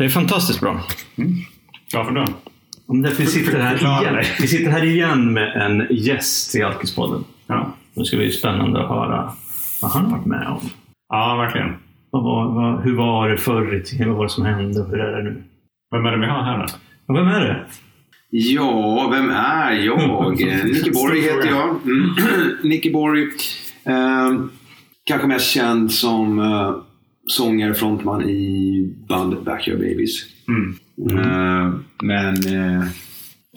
Det är fantastiskt bra. Varför då? Om därför vi sitter här igen. Vi sitter här igen med en gäst i Alkispodden. Ja, Nu ska det bli spännande att höra vad han har varit med om. ja verkligen. Vad var, vad, hur var det förr i tiden? Vad var det som hände? Hur är det nu? Vem är det vi har här då? Och vem är det? Ja, vem är jag? Eh, Nicky Borg heter jag. Mm. Nicky Borg. Eh, kanske mest känd som eh, sångare frontman i bandet Backyard Babies. Mm. Eh, men eh,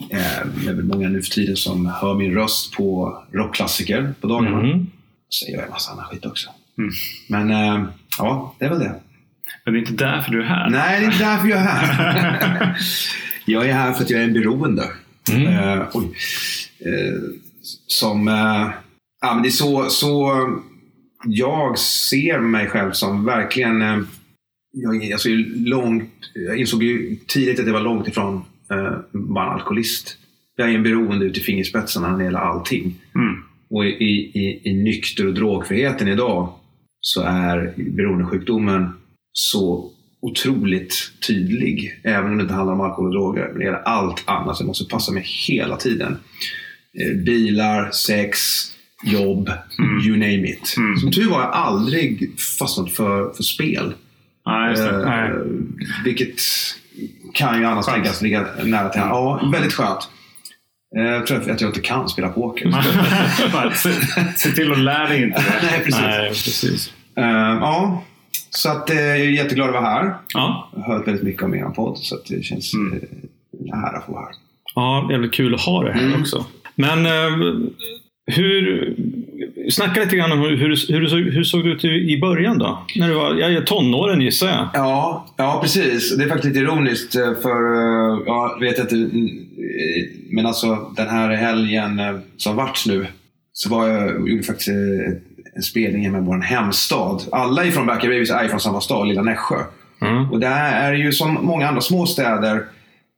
det är väl många nu för tiden som hör min röst på rockklassiker på dagarna. Mm. Så jag gör en massa annan skit också. Mm. Men eh, ja, det är väl det. Men det är inte därför du är här. Nej, det är inte därför jag är här. jag är här för att jag är en beroende. Mm. Oj. Eh, som... Eh, ja, men det är så, så jag ser mig själv som verkligen... Eh, jag, alltså, långt, jag insåg ju tidigt att jag var långt ifrån eh, bara en alkoholist. Jag är en beroende ut i fingerspetsarna när det gäller allting. Mm. Och i, i, i nykter och drogfriheten idag så är beroendesjukdomen så otroligt tydlig. Även om det inte handlar om alkohol och droger. Det gäller allt annat. Jag måste passa mig hela tiden. Eh, Bilar, sex, jobb, you name it. Mm. Som tur var har jag aldrig fastnat för, för spel. Nej, just det. Eh, Nej. vilket kan ju annars Skönt. tänkas ligga nära till. Ja, väldigt skönt. Eh, Jag tror att jag inte kan spela poker. Se, se till att lära dig inte det. Nej, precis. Nej, precis. Eh, ja, så att, eh, jag är jätteglad att vara här. Ja. Jag har hört väldigt mycket om er podd så att det känns Mm. en ära att få vara här. ja, jävligt kul att ha det här Mm. också. Men eh, hur... Snacka lite grann om hur, hur, hur, såg, hur såg det ut i, i början då? När du var jag är tonåren gissar jag. Ja, ja, precis. Det är faktiskt lite ironiskt eh, för eh, jag vet inte. Men alltså den här helgen eh, som vart nu så var jag, gjorde faktiskt en spelning med vår hemstad. Alla ifrån Backyard Babies är från samma stad, lilla Nässjö. Mm. Och där är ju som många andra småstäder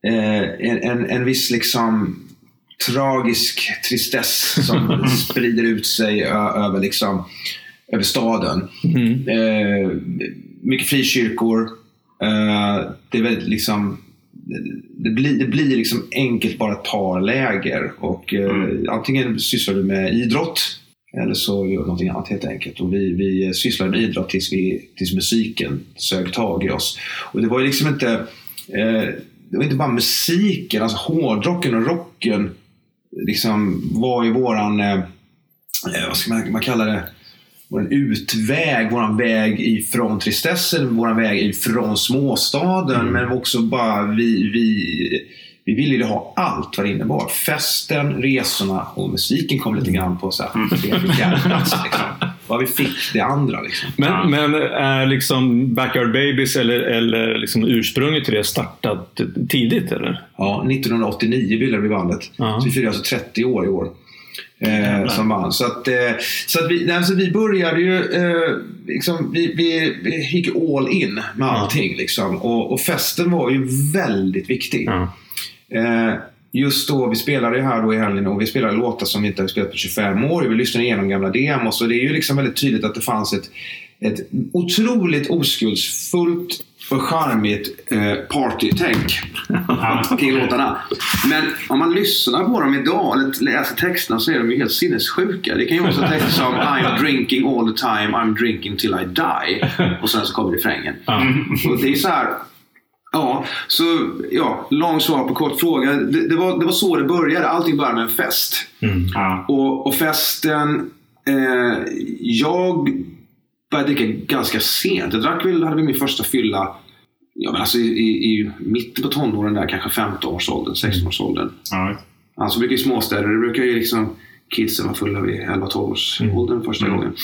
eh, en, en, en viss liksom tragisk tristess som sprider ut sig över, liksom, över staden. Mm. Eh, mycket frikyrkor. Eh, det är väldigt liksom det blir, det blir liksom enkelt bara ett par läger. Och, eh, Mm. Antingen sysslar du med idrott eller så gör du någonting annat helt enkelt. Och vi, vi sysslade med idrott tills, vi, tills musiken sög tag i oss. Och det var ju liksom inte eh, det var inte bara musiken, alltså hårdrocken och rocken liksom var ju våran, eh, eh, vad ska man, man kalla det, vår utväg, våran väg ifrån tristessen, våran väg ifrån småstaden. Men också bara vi, vi, vi ville ju ha allt vad det innebar. Festen, resorna och musiken kom lite grann på så här, tredje, fjärde plats. Liksom. Vad vi fick det andra. Liksom. Men, Ja. men är liksom Backyard Babies eller, eller liksom ursprunget till det startat tidigt eller? Ja, 1989 bildade vi bandet. Ja. Så vi firar alltså 30 år i år. Eh, som band. Så, att, eh, så att vi, nej, så vi började ju, eh, liksom, vi, vi, vi gick all in med allting. Liksom. Och, och festen var ju väldigt viktig. Just då, vi spelade ju här då i helgen och vi spelade låtar som vi inte har spelat på 25 år. Vi lyssnade igenom gamla demos och det är ju liksom väldigt tydligt att det fanns ett, ett otroligt oskuldsfullt och charmigt eh, partytänk kring låtarna. Men om man lyssnar på dem idag eller läser texterna så är de ju helt sinnessjuka. Det kan ju vara så texter som I'm drinking all the time, I'm drinking till I die. Och sen så kommer refrängen. Och det är så här. Ja, så ja, lång svar på kort fråga. Det, det, var, det var så det började. Allting började med en fest. Ja. Och, och festen... Eh, jag började dricka ganska sent. Jag drack väl, hade väl min första fylla ja, men alltså i, i, i mitten på tonåren, där, kanske 15-årsåldern, 16-årsåldern. Ja. Alltså brukar i småstäder, det brukar ju liksom kidsen vara fulla vid 11-12-årsåldern första Mm. gången.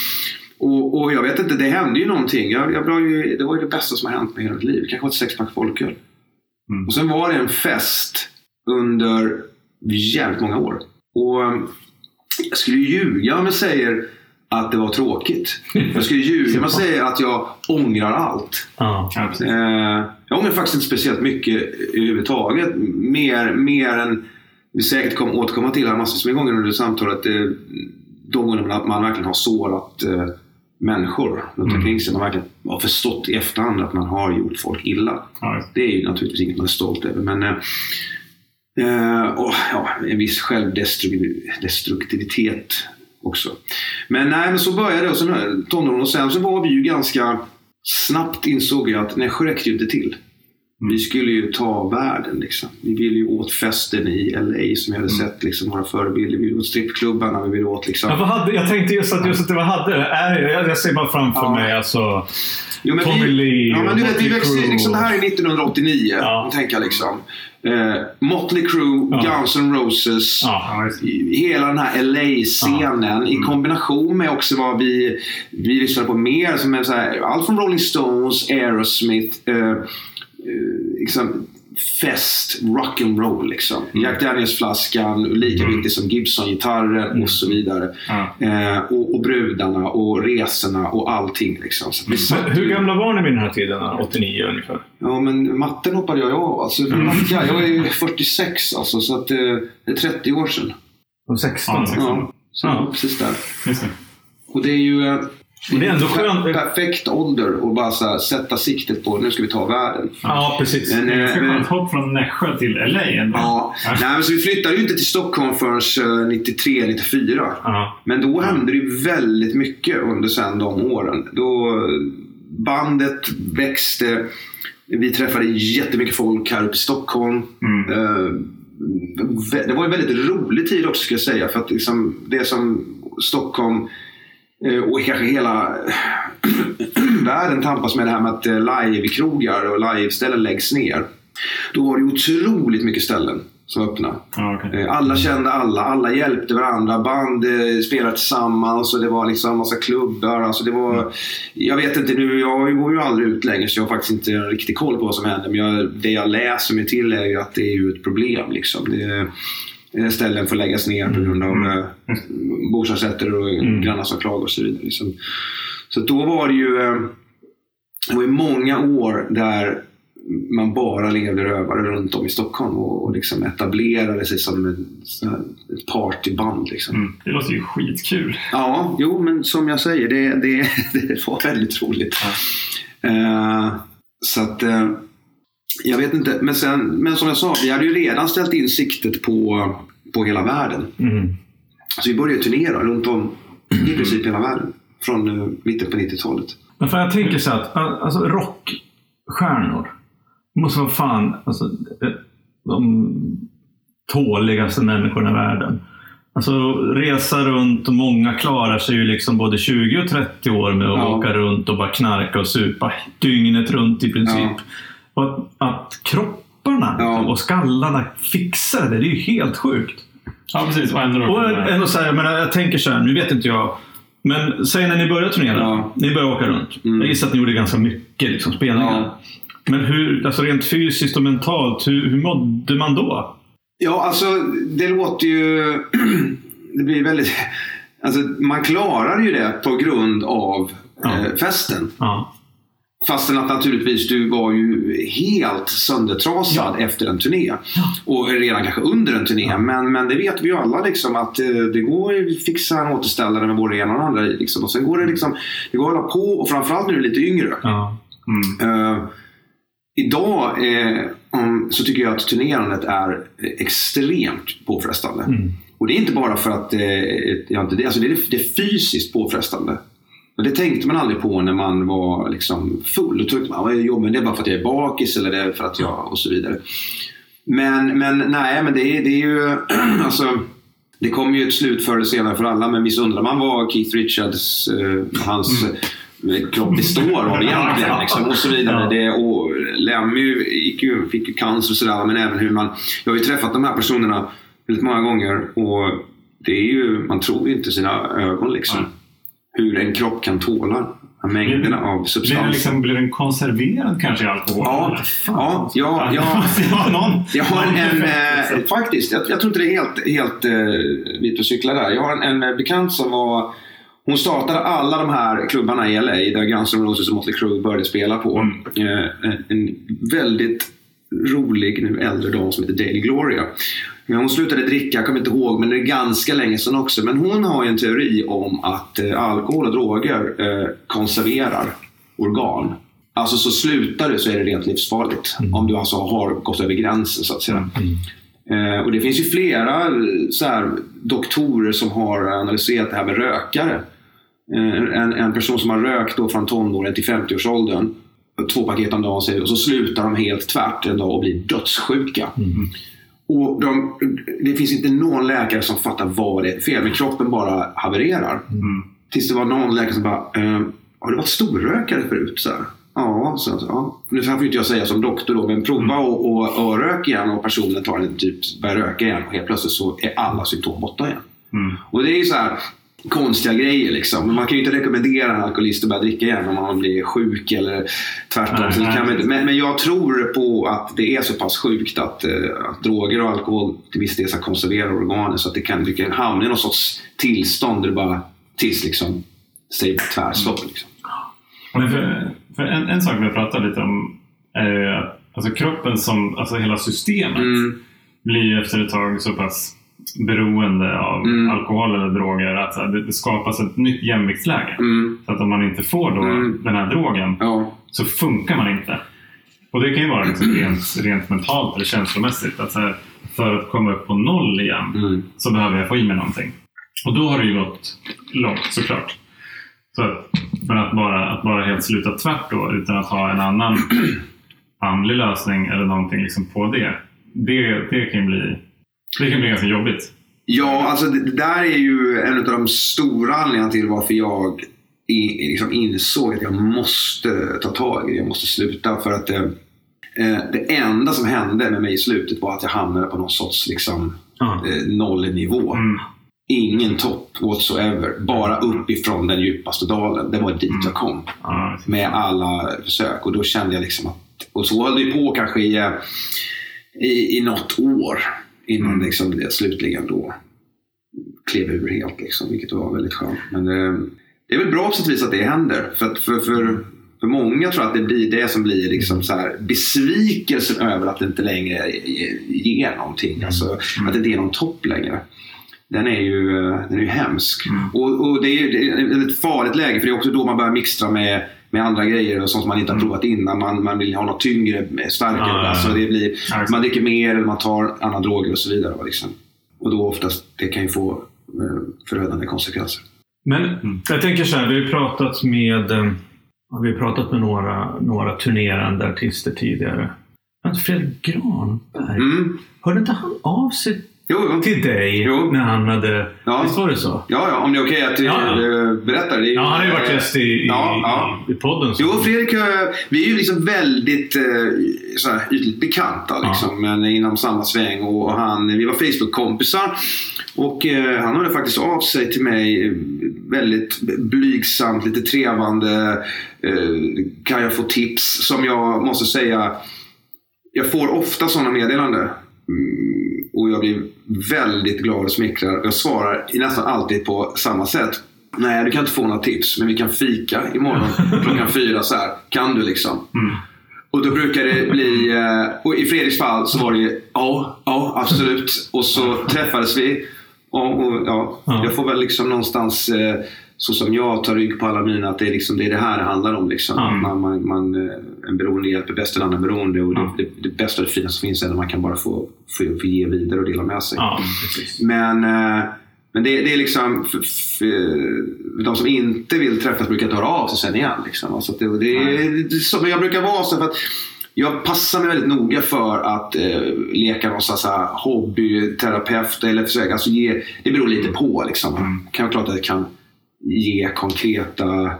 Och, och jag vet inte, det hände ju någonting. Jag, jag ju, det var ju det bästa som har hänt mig i hela mitt liv. Kanske ett sexpack folköl. Mm. Och sen var det en fest under jävligt många år. Och eh, jag skulle ljuga om jag säger att det var tråkigt. Jag skulle ljuga om jag säger att jag ångrar allt. Ja. Eh, jag ångrar faktiskt inte speciellt mycket överhuvudtaget. Mer, mer än vi säkert kommer återkomma till här massvis med gånger under samtalet. Eh, de gånger man, man verkligen har sårat eh, människor runt Mm. omkring sig. Man verkligen har förstått i efterhand att man har gjort folk illa. Ja, Det är ju naturligtvis inget man är stolt över. Men eh, eh, och, ja, en viss självdestruktivitet också. Men nej, men så började det. Sen, tonåren och sen så var vi ju ganska snabbt insåg jag att Nässjö räckte ju inte till. Vi skulle ju ta världen liksom. Vi ville ju åt festen i LA som jag hade sett liksom, våra förebilder. Vi ville åt strippklubbarna, vi ville åt liksom... Ja, vad hade, jag tänkte just att, just att det var hade. Är, jag, jag ser bara framför Ja. mig alltså Jo, men Tommy vi, Lee Ja, men du vet, vi växte, liksom, det här är 1989, Ja. tänker jag liksom. Eh, Motley Crue, Ja. Guns N' Roses. Ja. ja, Hela den här LA-scenen i kombination med också vad vi, vi lyssnade på mer. Som är så här, allt från Rolling Stones, Aerosmith, eh, liksom fest, rock'n'roll liksom. Jack Daniels-flaskan, lika viktig som Gibson-gitarren och så vidare. Ja. Eh, och, och brudarna och resorna och allting liksom. Så satt Men hur gamla var ni vid den här tiden? 89 ungefär? Ja, men matten hoppade jag av. Alltså, matte, jag är ju 46 alltså, så att, eh, det är 30 år sedan. De 16? Ja, Ja, så Ja. precis där. Och det är ju eh, Men det är ändå per- skönt. perfekt ålder att bara här, sätta siktet på nu ska vi ta världen. Ja, precis. Men, Det är eh, men- skönt hopp från Nässjö till LA ändå. Ja, nej, men så vi flyttade ju inte till Stockholm förrän 93, 94. Ja. Men då hände det ju väldigt mycket under sen de åren. Då bandet växte. Vi träffade jättemycket folk här uppe i Stockholm. Mm. Eh, Det var en väldigt rolig tid också ska jag säga. För att liksom det som Stockholm eh, och kanske hela världen tampas med det här med att eh, live-krogar och live-ställen läggs ner. Då var det otroligt mycket ställen som öppnade. Ja, okej. Eh, Alla kände alla, alla hjälpte varandra. Band eh, spelade tillsammans och det var liksom massa klubbar. Alltså det var, Jag vet inte nu, jag går ju aldrig ut längre så jag har faktiskt inte en riktig koll på vad som händer. Men jag, det jag läser mig till är ju att det är ju ett problem. Liksom. Det, eh, ställen får läggas ner på grund av eh, bostadsrätter och grannar som klagar och så vidare. Liksom. Så då var det ju eh, det var ju många år där man bara levde rövare runt om i Stockholm och, och liksom etablerade sig som här- ett partyband. Liksom. Mm. Det låter ju skitkul. Ja, jo, men som jag säger, det, det, det var väldigt roligt. Eh, så att, eh, jag vet inte, men, sen, men som jag sa, vi hade ju redan ställt in siktet på, på hela världen. Mm. Så vi började turnera runt om i princip hela världen. Från eh, mitten på 90-talet. Men för jag tänker så att alltså, rockstjärnor måste vara fan alltså, de tåligaste människorna i världen. Alltså resa runt och många klarar sig ju liksom både 20 och 30 år med att Ja. åka runt och bara knarka och supa dygnet runt i princip. Ja. Och att, att kropparna Ja. och skallarna fixar det, det är ju helt sjukt. Ja, precis. Och ändå Och ändå så här, jag, menar, jag tänker så här, nu vet inte jag. Men säg när ni började turnera. Ja. Ni började åka runt. Mm. Jag gissar att ni gjorde ganska mycket liksom, spelningar. Ja. Men hur, alltså rent fysiskt och mentalt, hur, hur mådde man då? Ja, alltså det låter ju... det blir väldigt... Alltså, man klarar ju det på grund av Ja. eh, festen. Ja. Fastän att naturligtvis du var ju helt söndertrasad efter en turné. Och redan kanske under en turné. Men, men det vet vi ju alla liksom att eh, det går att fixa en återställare med både ena och andra i. Liksom. Och sen går det liksom, det går att hålla på och framförallt när du är lite yngre. Ja. Mm. Eh, idag eh, så tycker jag att turnerandet är extremt påfrestande. Mm. Och det är inte bara för att eh, jag inte, det, alltså det, är, det är fysiskt påfrestande. Och det tänkte man aldrig på när man var liksom full. Då tänkte man, är jobbet? Det är bara för att jag är bakis eller det är för att jag och så vidare. Men, men nej, men det är, det är ju alltså det kommer ju ett slut förr eller senare för alla, men visst undrar man vad Keith Richards, eh, hans eh, kropp består av egentligen. Liksom, och så vidare. Det, och Lemmy gick ju, fick ju cancer och sådär, men även hur man... Jag har ju träffat de här personerna väldigt många gånger och det är ju, man tror ju inte sina ögon liksom. Hur en kropp kan tåla mängderna av Blir substanser. den, liksom, blir den konserverad kanske i alkohol? Ja, ja, ja, ja. ja, någon, Jag har en, eh, faktiskt, jag, jag tror inte det är helt, helt eh, vit och cyklar där. Jag har en, en eh, bekant som var hon startade alla de här klubbarna i LA där Guns N' Roses och Motley Crue började spela på. Mm. Eh, en, en väldigt rolig, nu äldre dam som heter Daily Gloria. Men hon slutade dricka, jag kommer inte ihåg, men det är ganska länge sedan också. Men hon har ju en teori om att eh, alkohol och droger eh, konserverar organ. Alltså så slutar du så är det rent livsfarligt. Om du alltså har gått över gränsen så att säga. Eh, och det finns ju flera så här, doktorer som har analyserat det här med rökare. Eh, en, en person som har rökt då från tonåren till 50-årsåldern. Två paket om dagen och så slutar de helt tvärt en dag och blir dödssjuka. Och de, det finns inte någon läkare som fattar vad det är fel, men kroppen bara havererar. Tills det var någon läkare som bara, eh, har du varit storrökare förut? Så här. Ja, så, ja. Nu får inte jag säga som doktor då, men prova och, och, och rök igen och personen tar en typ, börjar röka igen och helt plötsligt så är alla symptom borta igen. Mm. Och det är ju så här konstiga grejer liksom. Men man kan ju inte rekommendera en alkoholist att börja dricka igen om man blir sjuk eller tvärtom. Nej, nej. man men, men jag tror på att det är så pass sjukt att, eh, att droger och alkohol till viss del konserverar organen så att det kan, du kan hamna i någon sorts tillstånd där det bara tills liksom säger tvärstopp. Liksom. Men för, för en, en sak vi har pratat lite om är att alltså kroppen som, alltså hela systemet Mm, blir efter ett tag så pass beroende av Mm. alkohol eller droger att så här, det, skapas ett nytt jämviktsläge. mm, Så att om man inte får då Mm. den här drogen ja, så funkar man inte. Och det kan ju vara liksom rent, rent mentalt eller känslomässigt. Att här, för att komma upp på noll igen mm, så behöver jag få i mig någonting. Och då har det ju gått långt såklart. Så att, men att bara, att bara helt sluta tvärt då utan att ha en annan andlig lösning eller någonting liksom på det. Det, det kan ju bli, det kan bli ganska jobbigt. Ja, alltså det, det där är ju en av de stora anledningarna till varför jag i, liksom insåg att jag måste ta tag i det. Jag måste sluta. För att eh, eh, det enda som hände med mig i slutet var att jag hamnade på någon sorts liksom, eh, nollnivå. Mm. Ingen topp whatsoever. Bara uppifrån den djupaste dalen. Det var dit jag kom. Ja, Med alla försök. Och då kände jag liksom att... Och så höll det på kanske i, eh, i, i något år. Innan Mm. liksom det slutligen då klev ur helt. Liksom, vilket var väldigt skönt. Men eh, det är väl bra på sätt och vis att det händer. För, för, för, för många tror jag att det blir det som blir liksom så här besvikelsen över att det inte längre ge- ger någonting. Alltså, Att det inte är någon topp längre. Den är ju, eh, den är ju hemsk. Och, och det är det är ett farligt läge för det är också då man börjar mixtra med, med andra grejer och sånt som man inte har provat innan. Man, man vill ha något tyngre, starkare. Ja. Alltså det blir, man dricker mer eller man tar andra droger och så vidare. Liksom. Och då oftast, det kan ju få eh, förödande konsekvenser. Men jag tänker så här, vi har ju pratat med, eh, vi har pratat med några, några turnerande artister tidigare. Fredrik Granberg, Mm. hörde inte han av sig Jo, till dig Jo. när han hade... Ja. Visst var det så? Ja, ja, om det är okej att du Ja, ja. eh, berättar. Det är Ja, han har ju varit gäst i, i, Ja, i, i podden. så- Jo, Fredrik, eh, vi är ju liksom väldigt eh, så här, ytligt bekanta liksom, men inom samma sväng. Och han, vi var Facebook-kompisar och han hörde faktiskt av sig till mig väldigt blygsamt, lite trevande. Kan jag få tips? Som jag måste säga, jag får ofta sådana meddelanden. Mm, och jag blir väldigt glad och smickrad. Jag svarar nästan alltid på samma sätt. Nej, du kan inte få några tips, men vi kan fika imorgon klockan fyra så här. Kan du liksom? Mm. Och då brukar det bli, eh, och i Fredriks fall så var det ja, ja absolut. Och så träffades vi. Och, och, ja, Ja. Jag får väl liksom någonstans, eh, så som jag tar rygg på alla mina, att det är, liksom, det, är det här det handlar om. Liksom. Ja. Man, man, man, eh, en beroende hjälper bäst en annan beroende. Och Ja. det, det, det bästa och det finaste som finns är när man kan bara få, få, få ge vidare och dela med sig. Precis. Men, eh, men det, det är liksom, för, för, de som inte vill träffas brukar ta av sig sen igen. Liksom. Alltså det, det, det, så, jag brukar vara så för att jag passar mig väldigt noga för att eh, leka någon slags hobbyterapeut eller försöka, alltså ge, det beror lite på liksom. Mm. Kan klart att jag kan ge konkreta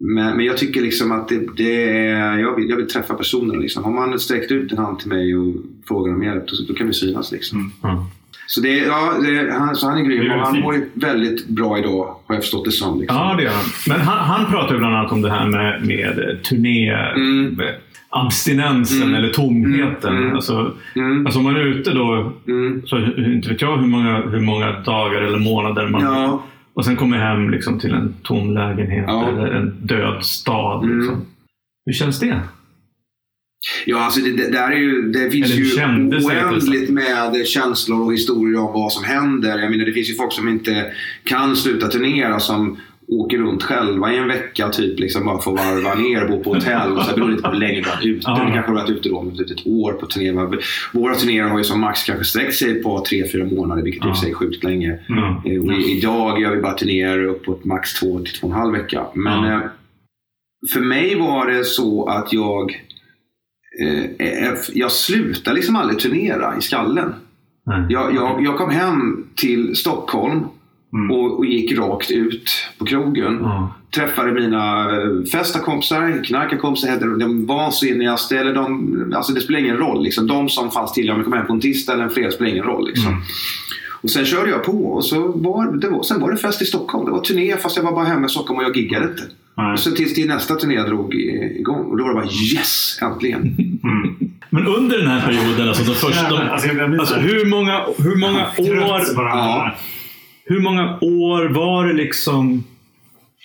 men, men jag tycker liksom att det, det är, jag, vill, jag vill träffa personer. Liksom. Har man sträckt ut en hand till mig och frågar om hjälp, då, då kan vi synas. Liksom. Mm. Ja. Så, det, ja, det, han, så han är grym och han mår ju väldigt bra idag, har jag förstått det som. Liksom. Ja, det gör han. Men han, han pratar ju bland annat om det här med, med turné... Mm. Abstinensen Mm. eller tomheten. Mm, mm. Alltså, Mm, alltså om man är ute då, mm, så inte vet jag hur många, hur många dagar eller månader man... ja, Och sen kommer hem liksom till en tom lägenhet Ja. eller en död stad. Mm. Liksom. Hur känns det? Ja, alltså det, det, där är ju, det finns Eller ju oändligt med känslor och historier om vad som händer. Jag menar, det finns ju folk som inte kan sluta turnera som åker runt själva i en vecka typ liksom bara för att varva ner och bo på hotell. Och så beror det lite på hur länge du varit ute. Du kanske har varit ute då med typ ett år på turné. Våra turnéer har ju som max kanske sträckt sig på tre fyra månader, vilket i och för sig är sjukt länge. Ja. Eh, Och idag gör vi bara turnéer uppåt max två till två och en halv vecka. Men eh, för mig var det så att jag eh, jag slutade liksom aldrig turnera i skallen. Nej. Jag, jag, jag kom hem till Stockholm Mm. och, och gick rakt ut på krogen. Ja. Träffade mina eh, festerkompisar, knarkarkompisar, de vansinnigaste. Eller de, alltså det spelar ingen roll. Liksom. De som fanns till om jag kom hem på en tisdag eller en fredag spelar ingen roll. Liksom. Mm. Och sen körde jag på och så var, det var, sen var det fest i Stockholm. Det var turné fast jag var bara hemma i Stockholm och jag giggade inte. Och så tills till nästa turné drog i- igång. Och då var det bara yes, äntligen. Mm. Men under den här perioden, alltså de första... De, Alltså, jag alltså så- hur många, hur många år... Ja. Hur många år var det liksom...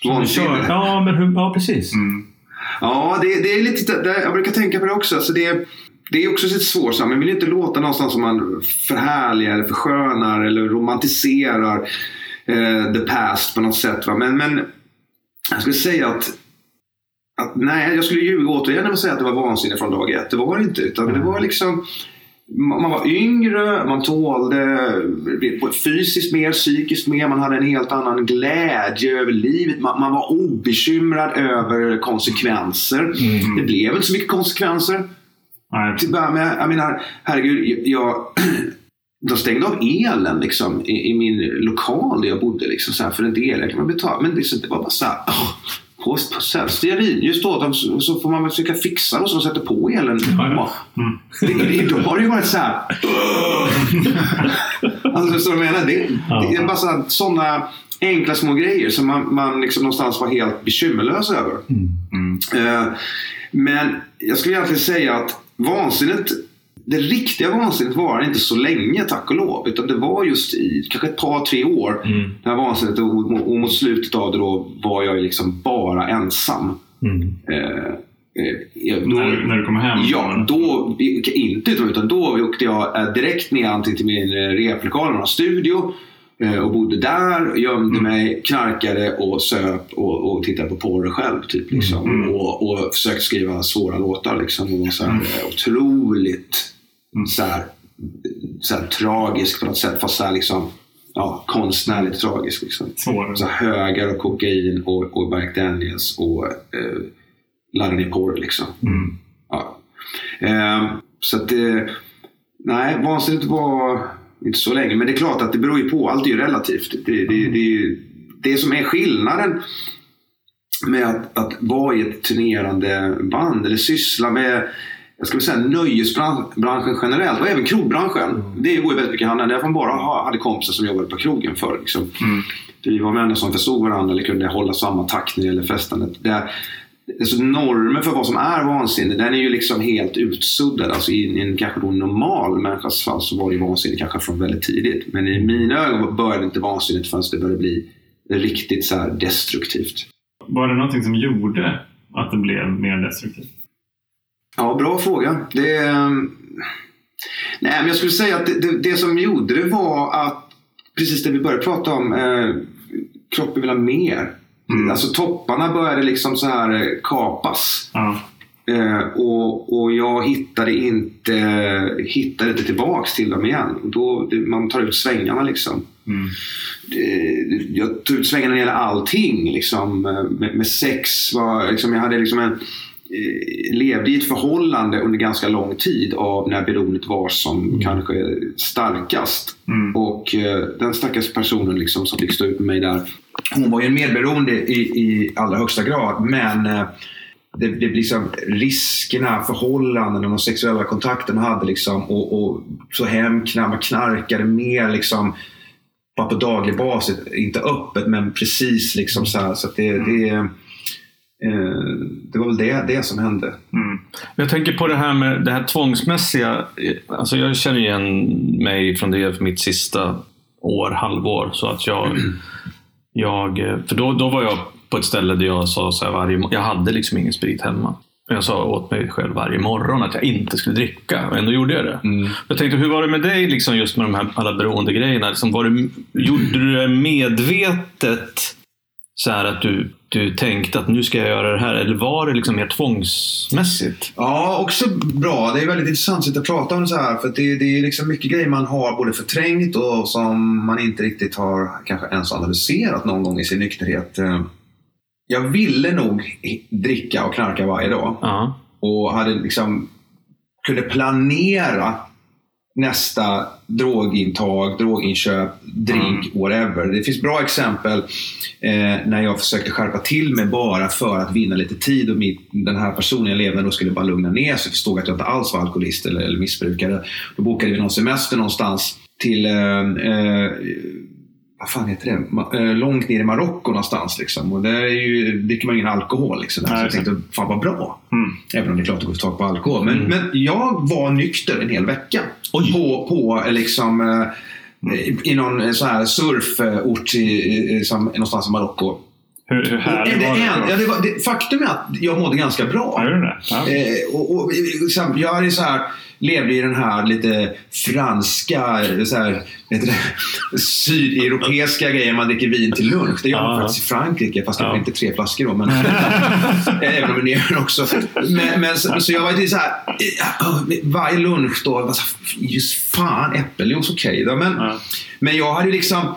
Vansinne. Ja, men hur, ja, precis. Mm. Ja, det, det är lite, det, jag brukar tänka på det också. Alltså det, det är också lite svårt. Man vill inte låta någonstans som man förhärligar, eller förskönar eller romantiserar eh, the past på något sätt. Va? Men, men jag skulle säga att, att nej, jag skulle ljuga återigen och säga att det var vansinne från dag ett. Det var det inte. Utan det var liksom man var yngre, man tålde fysiskt mer, psykiskt mer. Man hade en helt annan glädje över livet. Man, man var obekymrad över konsekvenser. Mm. Det blev inte så mycket konsekvenser. Nej. Till att börja med, jag menar, herregud, jag, de stängde av elen liksom, i, i min lokal där jag bodde. Liksom, så här, för en del kan man betala. Men liksom, det var bara så här. Oh, på, här, stearinljus då, så, får man väl försöka fixa och så sätter på elen. Ja, Mm. Det, då har det ju varit så här. alltså, så menar, det, det är bara sådana, enkla små grejer som man, man liksom någonstans var helt bekymmerlös över. Mm. Eh, men jag skulle egentligen säga att vansinnet, det riktiga vansinnet var inte så länge tack och lov. Utan det var just i kanske ett par, tre år. Mm. Det här vansinnet och, och mot slutet av det då var jag liksom bara ensam. Mm. Eh, eh, då- När, när du kom hem? Ja, då, inte utan, då åkte jag eh, direkt ner antingen till min eh, replokal, en studio eh, och bodde där, gömde mig, knarkade och söp och, och tittade på porr själv. Typ, liksom. Mm. och, och försökte skriva svåra låtar. Liksom, och var så här, eh, otroligt Mm. så här, så här, tragisk på något sätt. Fast så här, liksom, ja, konstnärligt tragisk. Liksom. Svår. Så här, högar och kokain och, och Jack Daniels och eh, ner porr. Liksom. Mm. Ja. Ehm, så att det... Nej, vansinnigt var inte så länge. Men det är klart att det beror ju på. Allt är ju relativt. Det, det, det, det som är skillnaden med att, att vara i ett turnerande band eller syssla med jag skulle säga nöjesbranschen generellt och även krogbranschen. Det går ju väldigt mycket hand i hand. Jag bara ha- hade kompisar som jobbade på krogen förr. Liksom. Mm. Vi var vänner som förstod varandra eller kunde hålla samma takt när det gäller festandet. Det, alltså normen för vad som är vansinne, den är ju liksom helt utsuddad. Alltså i, i en kanske då normal människas fall så var det ju vansinne kanske från väldigt tidigt. Men i mina ögon började inte vansinnet förrän det började bli riktigt så destruktivt. Var det någonting som gjorde att det blev mer destruktivt? Ja, bra fråga. Det, ehm, nej, men jag skulle säga att det, det, det som gjorde det var att precis det vi började prata om, eh, kroppen vill ha mer. Mm. Alltså topparna började liksom så här eh, kapas. Ja. Eh, och, och jag hittade inte, hittade inte tillbaks till dem igen. Och Då, det, man tar ut svängarna liksom. Mm. Det- jag tog ut svängarna när det gäller allting. Liksom, eh, med, med sex. Var, liksom, jag hade liksom en, levde i ett förhållande under ganska lång tid av när beroendet var som kanske starkast. Mm. Och eh, den stackars personen liksom som fick stå ut med mig där. Hon var ju en medberoende i, i allra högsta grad. Men eh, det, det blir liksom riskerna, förhållanden och de sexuella kontakterna hade liksom och, och så hemknark, man knarkade mer liksom bara på daglig basis. Inte öppet men precis liksom så här. Så att det, det, eh, det var väl det, det som hände. Mm. Jag tänker på det här med det här tvångsmässiga. Alltså jag känner igen mig från det för mitt sista år, halvår. Så att jag, jag för då, då var jag på ett ställe där jag sa så här varje Jag hade liksom ingen sprit hemma. jag sa åt mig själv varje morgon att jag inte skulle dricka. Och ändå gjorde jag det. Jag tänkte, hur var det med dig liksom, just med de här alla beroendegrejerna? Liksom, var det, gjorde du det medvetet? Så här att du, du tänkte att nu ska jag göra det här. Eller var det liksom mer tvångsmässigt? Ja, också bra. Det är väldigt intressant att sitta och prata om det så här. För det, det är liksom mycket grejer man har både förträngt och som man inte riktigt har kanske ens analyserat någon gång i sin nykterhet. Eh, Jag ville nog dricka och knarka varje dag. Ja. och hade liksom kunde planera nästa drogintag, droginköp, drink, whatever. Det finns bra exempel eh, när jag försökte skärpa till mig bara för att vinna lite tid och mitt, den här personen jag levde då skulle bara lugna ner sig. Förstod att jag inte alls var alkoholist eller, eller missbrukare. Då bokade vi någon semester någonstans till eh, eh, vad fan heter det? Ma- eh, långt ner i Marocko någonstans. Liksom. Och där är ju, dricker man ingen alkohol. Liksom. Så Nej, jag tänkte, fan vad bra. Mm. Även om det är klart att det går att få tag på alkohol. Men, men jag var nykter en hel vecka. På, på eh, liksom, eh, i någon så här surfort i, i, som, någonstans i Marocko. Hur, hur det, var det? en, ja, det, var, det Faktum är att jag mådde ganska bra. Du det? Ja. Eh, och, och, liksom, jag hade så här, levde i den här lite franska, så här, det, sydeuropeiska grejen. Man dricker vin till lunch. Det gör man Ja. faktiskt i Frankrike. Fast det var Ja. inte tre flaskor då. Men, även om det är också. Men, men så, så jag var lite så här, eh, varje lunch då. var så här, Just fan, äppeljuice, okej då. Men, men jag hade liksom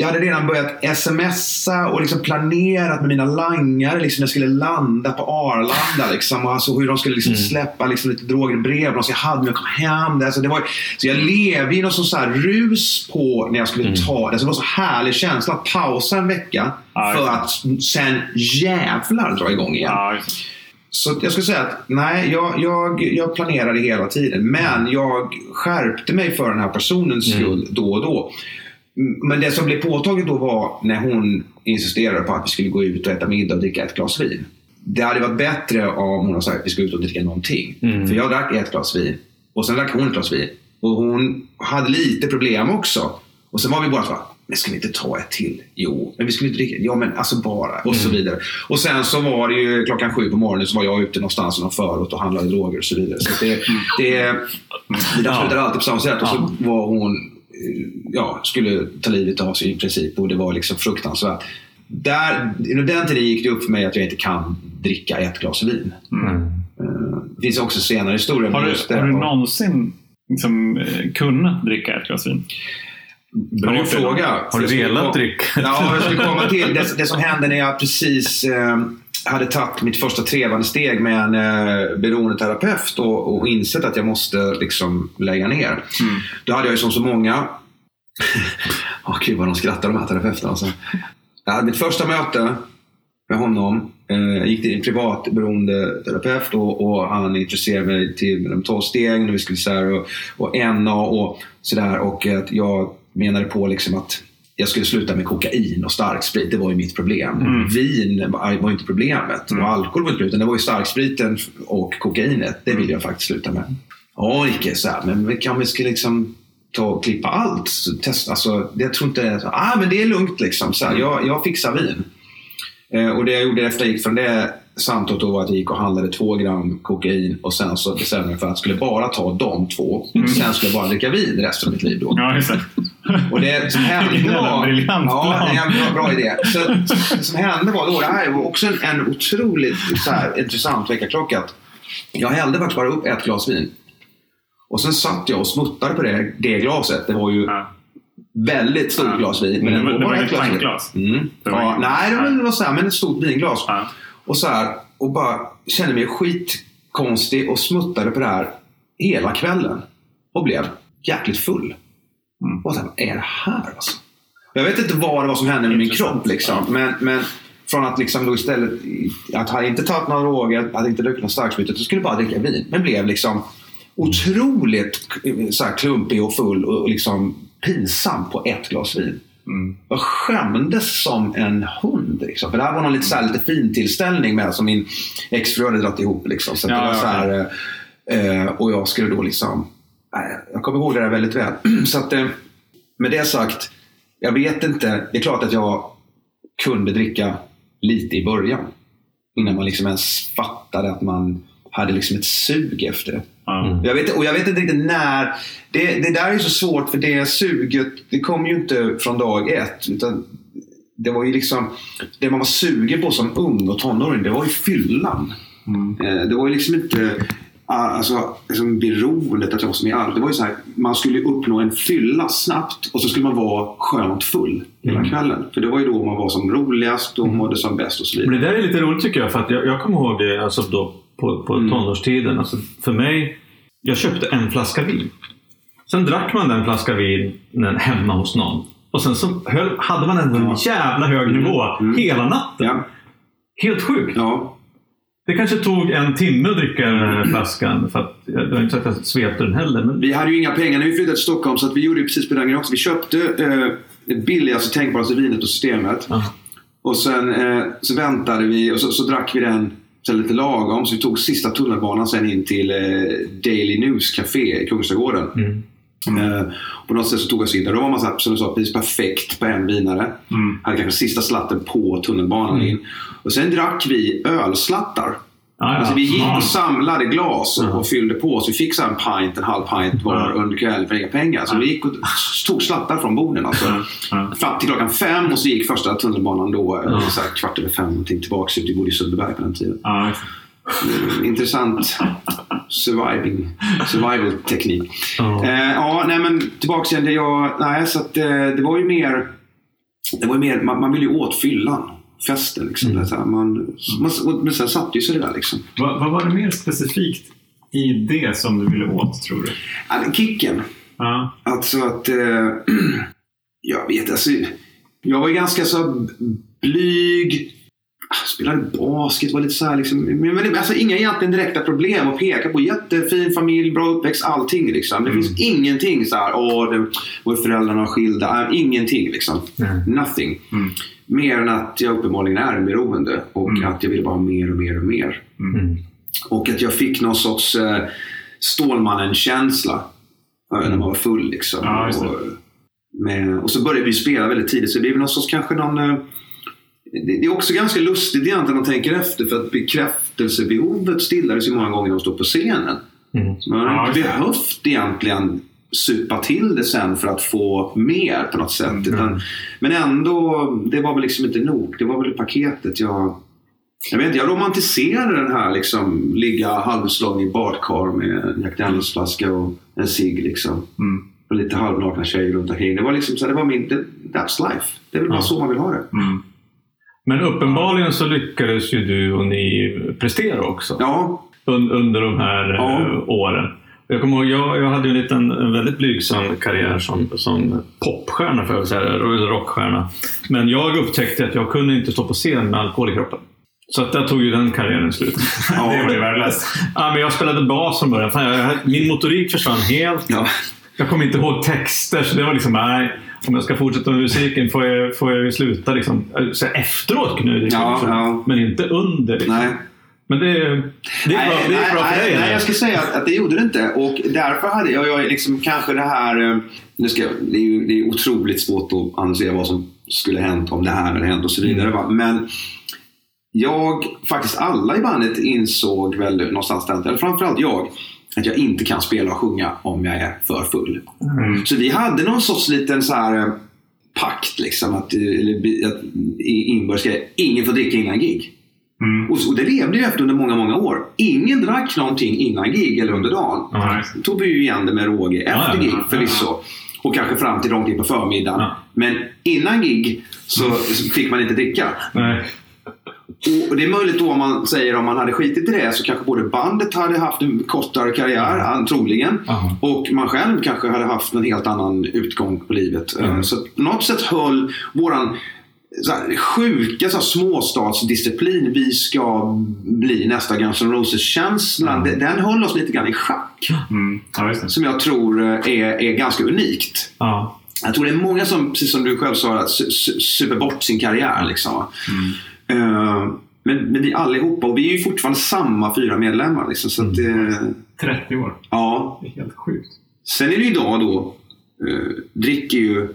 jag hade redan börjat smsa och liksom planerat med mina langare liksom när jag skulle landa på Arlanda. Liksom, och alltså hur de skulle liksom släppa liksom lite droger i brev. Och så jag hade när jag kom hem. Alltså det var, så jag levde i någon sån så här rus på när jag skulle ta alltså Det var så härlig känsla att pausa en vecka Ja, för att sen jävlar dra igång igen. Det. Så jag skulle säga att nej, jag, jag, jag planerade hela tiden. Men jag skärpte mig för den här personens skull då och då. Mm, Men det som blev påtagligt då var när hon insisterade på att vi skulle gå ut och äta middag och dricka ett glas vin. Det hade varit bättre om hon hade sagt att vi skulle ut och dricka någonting. För jag drack ett glas vin och sen drack hon ett glas vin. Och hon hade lite problem också. Och sen var vi bara så men ska vi inte ta ett till? Jo, men vi skulle inte dricka. Ja, men alltså bara. Och så vidare. Och sen så var det ju klockan sju på morgonen så var jag ute någonstans i någon förort och handlade droger och så vidare. Så det, det, det där slutade alltid på samma sätt. Och så var hon, ja, skulle ta livet av sig i princip. Och det var liksom fruktansvärt. Där, under den tiden gick det upp för mig att jag inte kan dricka ett glas vin. Eh, Det finns också senare historier. Har du, har du någonsin liksom, eh, kunnat dricka ett glas vin? Bra fråga. Har du velat dricka? Ja, jag skulle komma till. Det, det som hände när jag precis eh, hade tagit mitt första trevande steg med en eh, beroendeterapeut och, och insett att jag måste liksom lägga ner. Då hade jag ju som så många Åh gud vad de skrattar de här terapeuterna. Alltså. Jag hade mitt första möte med honom. Eh, Jag gick till en privat beroendeterapeut och, och han introducerade mig till de 12 stegen och vi skulle så här, och, och NA och sådär. Och att jag menade på liksom att jag skulle sluta med kokain och starksprit. Det var ju mitt problem. Vin var inte problemet. Och alkohol var inte problemet. Det var ju starkspriten och kokainet. Det ville jag faktiskt sluta med. Ja, Ricke, så här, men vi kan vi ska liksom ta och klippa allt? Testa, alltså, jag tror inte. Ah, men det är lugnt liksom. Så här, jag, jag fixar vin. Eh, och det jag gjorde efter jag gick från det samtalet var att jag gick och handlade två gram kokain och sen så bestämde jag mig för att jag skulle bara ta de två. Sen skulle jag bara dricka vin resten av mitt liv då. Ja, det. Och det som hände var... Ja, det är en bra, bra idé. Så, det som hände var då, det här var också en, en otroligt så här, intressant väckarklocka. att Jag hällde faktiskt bara upp ett glas vin. Och sen satt jag och smuttade på det, det glaset. Det var ju Ja. väldigt stort Ja. glas vin. Men Det var, det var ett ett glas vin. pintglas. Mm. Ja, nej, det var, det var så här, men ett stort vinglas. Ja. Och så här, och bara kände mig skitkonstig och smuttade på det här hela kvällen. Och blev jäkligt full. Mm. Och så vad är det här alltså? Jag vet inte vad det var som hände med min kropp. Liksom. Men, men från att liksom då istället, att ha inte tagit några droger, hade inte druckit något starksprit, utan skulle bara dricka vin. Men blev liksom otroligt så här, klumpig och full och liksom pinsam på ett glas vin. Mm. Jag skämdes som en hund. Liksom. För det här var någon lite, så här, lite fin tillställning med som min exfru hade dragit ihop. Liksom. Så Ja, det var ja, så här, eh, och jag skulle då liksom... jag kommer ihåg det där väldigt väl. så att, eh, med det sagt, jag vet inte. Det är klart att jag kunde dricka lite i början. Innan man liksom ens fattade att man hade liksom ett sug efter det. Ja. Jag vet, och jag vet inte riktigt när. Det, det där är så svårt för det suget det kom ju inte från dag ett. Utan det var ju liksom det man var sugen på som ung och tonåring, det var ju fyllan. Mm. Eh, Det var ju liksom inte alltså, liksom beroendet att jag var som allt. Det var ju så här, man skulle uppnå en fylla snabbt och så skulle man vara skönt full hela kvällen. För det var ju då man var som roligast och mådde som bäst och så Men vidare. det där är lite roligt tycker jag. För att jag, jag kommer ihåg det alltså då, på, på Mm. tonårstiden. Alltså för mig, jag köpte en flaska vin. Sen drack man den flaska vinen hemma hos någon. Och sen så höll, hade man en jävla hög nivå hela natten. Mm. Ja, Helt sjukt. ja. Det kanske tog en timme att dricka den här flaskan. För att, jag var inte så att jag svepte den heller. Men Vi hade ju inga pengar när vi flyttade till Stockholm så att vi gjorde precis på den också. Vi köpte eh, det billigaste tänkbara vinet på systemet. Ja. Och sen eh, så väntade vi och så, så drack vi den så lite lagom. Så vi tog sista tunnelbanan sen in till eh, Daily News Café i Kungsträdgården. Mm. Eh, på något sätt så tog jag oss in där. Då var man så här, som du sa, precis perfekt på en vinare. Mm. Hade kanske sista slatten på tunnelbanan in. Och sen drack vi ölslattar. Ja, ja. Alltså vi gick och samlade glas och, och fyllde på. Så vi fick så en pint, en halv pint var under kvällen för inga pengar. Så vi gick och tog slattar från borden. Alltså. Fram till klockan fem och så gick första tunnelbanan då ja. så här, kvart över fem någonting tillbaka. Vi bodde i Sundbyberg på den tiden. Exakt. Mm, Intressant surviving, survival teknik. Ja. Eh, ja, nej men tillbaka igen. Det, jag, nej, så att, eh, det var ju mer... Det var ju mer man, man ville ju åt fyllan. Festen liksom. Här, man, man, men sen satte ju sig det där liksom. Vad, vad var det mer specifikt i det som du ville åt, tror du? Ja, Kicken. Ja. Alltså att... Eh, jag vet alltså. Jag var ganska så blyg. Ah, Spelade basket, var lite så här liksom. Men, men alltså, inga egentligen direkta problem att peka på. Jättefin familj, bra uppväxt, allting liksom. Det finns ingenting så här. Åh, det var föräldrarna skilda. Äh, ingenting liksom. Nej. Nothing. Mm. Mer än att jag uppenbarligen är en beroende. Och Mm. att jag ville bara ha mer och mer och mer. Mm. Och att jag fick någon sorts eh, Stålmannen-känsla eh, när man var full. Liksom. Ja, och, med, och så började vi spela väldigt tidigt, så det blev någon sorts kanske någon... Det, är också ganska lustigt egentligen när man tänker efter, för att bekräftelsebehovet stillades ju många gånger när man stod på scenen. Mm. Så man har Ja, inte det. behövt egentligen supa till det sen för att få mer på något sätt. Utan, men ändå, det var väl liksom inte nog. Det var väl paketet jag... Jag vet inte, jag romantiserade den här liksom, ligga halvslagen i badkar med en Jack Daniels-flaska och en cigg liksom. Mm. Och lite halvnakna tjejer runt omkring. Det var liksom så här, det var min, det, that's life. Det är väl bara Ja. så man vill ha det. Mm. Men uppenbarligen så lyckades ju du och ni prestera också. Ja, un, under de här Ja. eh, åren. Jag kommer ihåg, jag, jag hade en liten en väldigt blygsam karriär som, som popstjärna, för att säga, eller rockstjärna. Men jag upptäckte att jag kunde inte stå på scen med alkohol i kroppen. Så att där tog ju den karriären slut. ja, Det var ju värdelöst. ja, men jag spelade bas från början. Fan, jag, min motorik försvann helt. ja. Jag kommer inte ihåg texter, så det var liksom, nej. Om jag ska fortsätta med musiken får jag, får jag sluta liksom. Så efteråt dricka, Ja, ja. men inte under. Liksom. Nej. Men det, det är bra, det är bra för nej, dig. nej, jag ska säga att, att det gjorde det inte. Och därför hade jag, jag liksom kanske det här... eh, Nu ska, jag- det, är ju, det är otroligt svårt att analysera vad som skulle hänt om det här hade hänt och så vidare. Va? Men jag, faktiskt alla i bandet insåg väl någonstans där, eller framförallt jag, att jag inte kan spela och sjunga om jag är för full. Mm. Så vi hade någon sorts liten så här eh, pakt liksom. Att, eh, eller, att, inbördes. Ingen får dricka innan gig. Mm. Och, och det levde ju efter under många, många år. Ingen drack någonting innan gig eller under dagen. Ja, Då tog vi ju igen det med råge efter ja, gig förvisso. Och kanske fram till långt in på förmiddagen. Men innan gig så så fick man inte dricka. Och det är möjligt då om man säger om man hade skitit i det så kanske både bandet hade haft en kortare karriär, an- troligen. Aha. Och man själv kanske hade haft en helt annan utgång på livet. Mm. Eh, Så på något sätt höll våran så här, sjuka så här, småstadsdisciplin, vi ska bli nästa Guns N' Roses-känslan, Mm. den, höll oss lite grann i schack. Mm. Ja. Som jag tror eh, är, är ganska unikt. Ja. Jag tror det är många som, precis som du själv sa, super bort sin karriär. Liksom. va. Eh, men, men vi allihopa, och vi är ju fortfarande samma fyra medlemmar. Liksom, så att, eh, 30 år. ja. Det är helt sjukt. Sen är det ju idag då, eh, dricker ju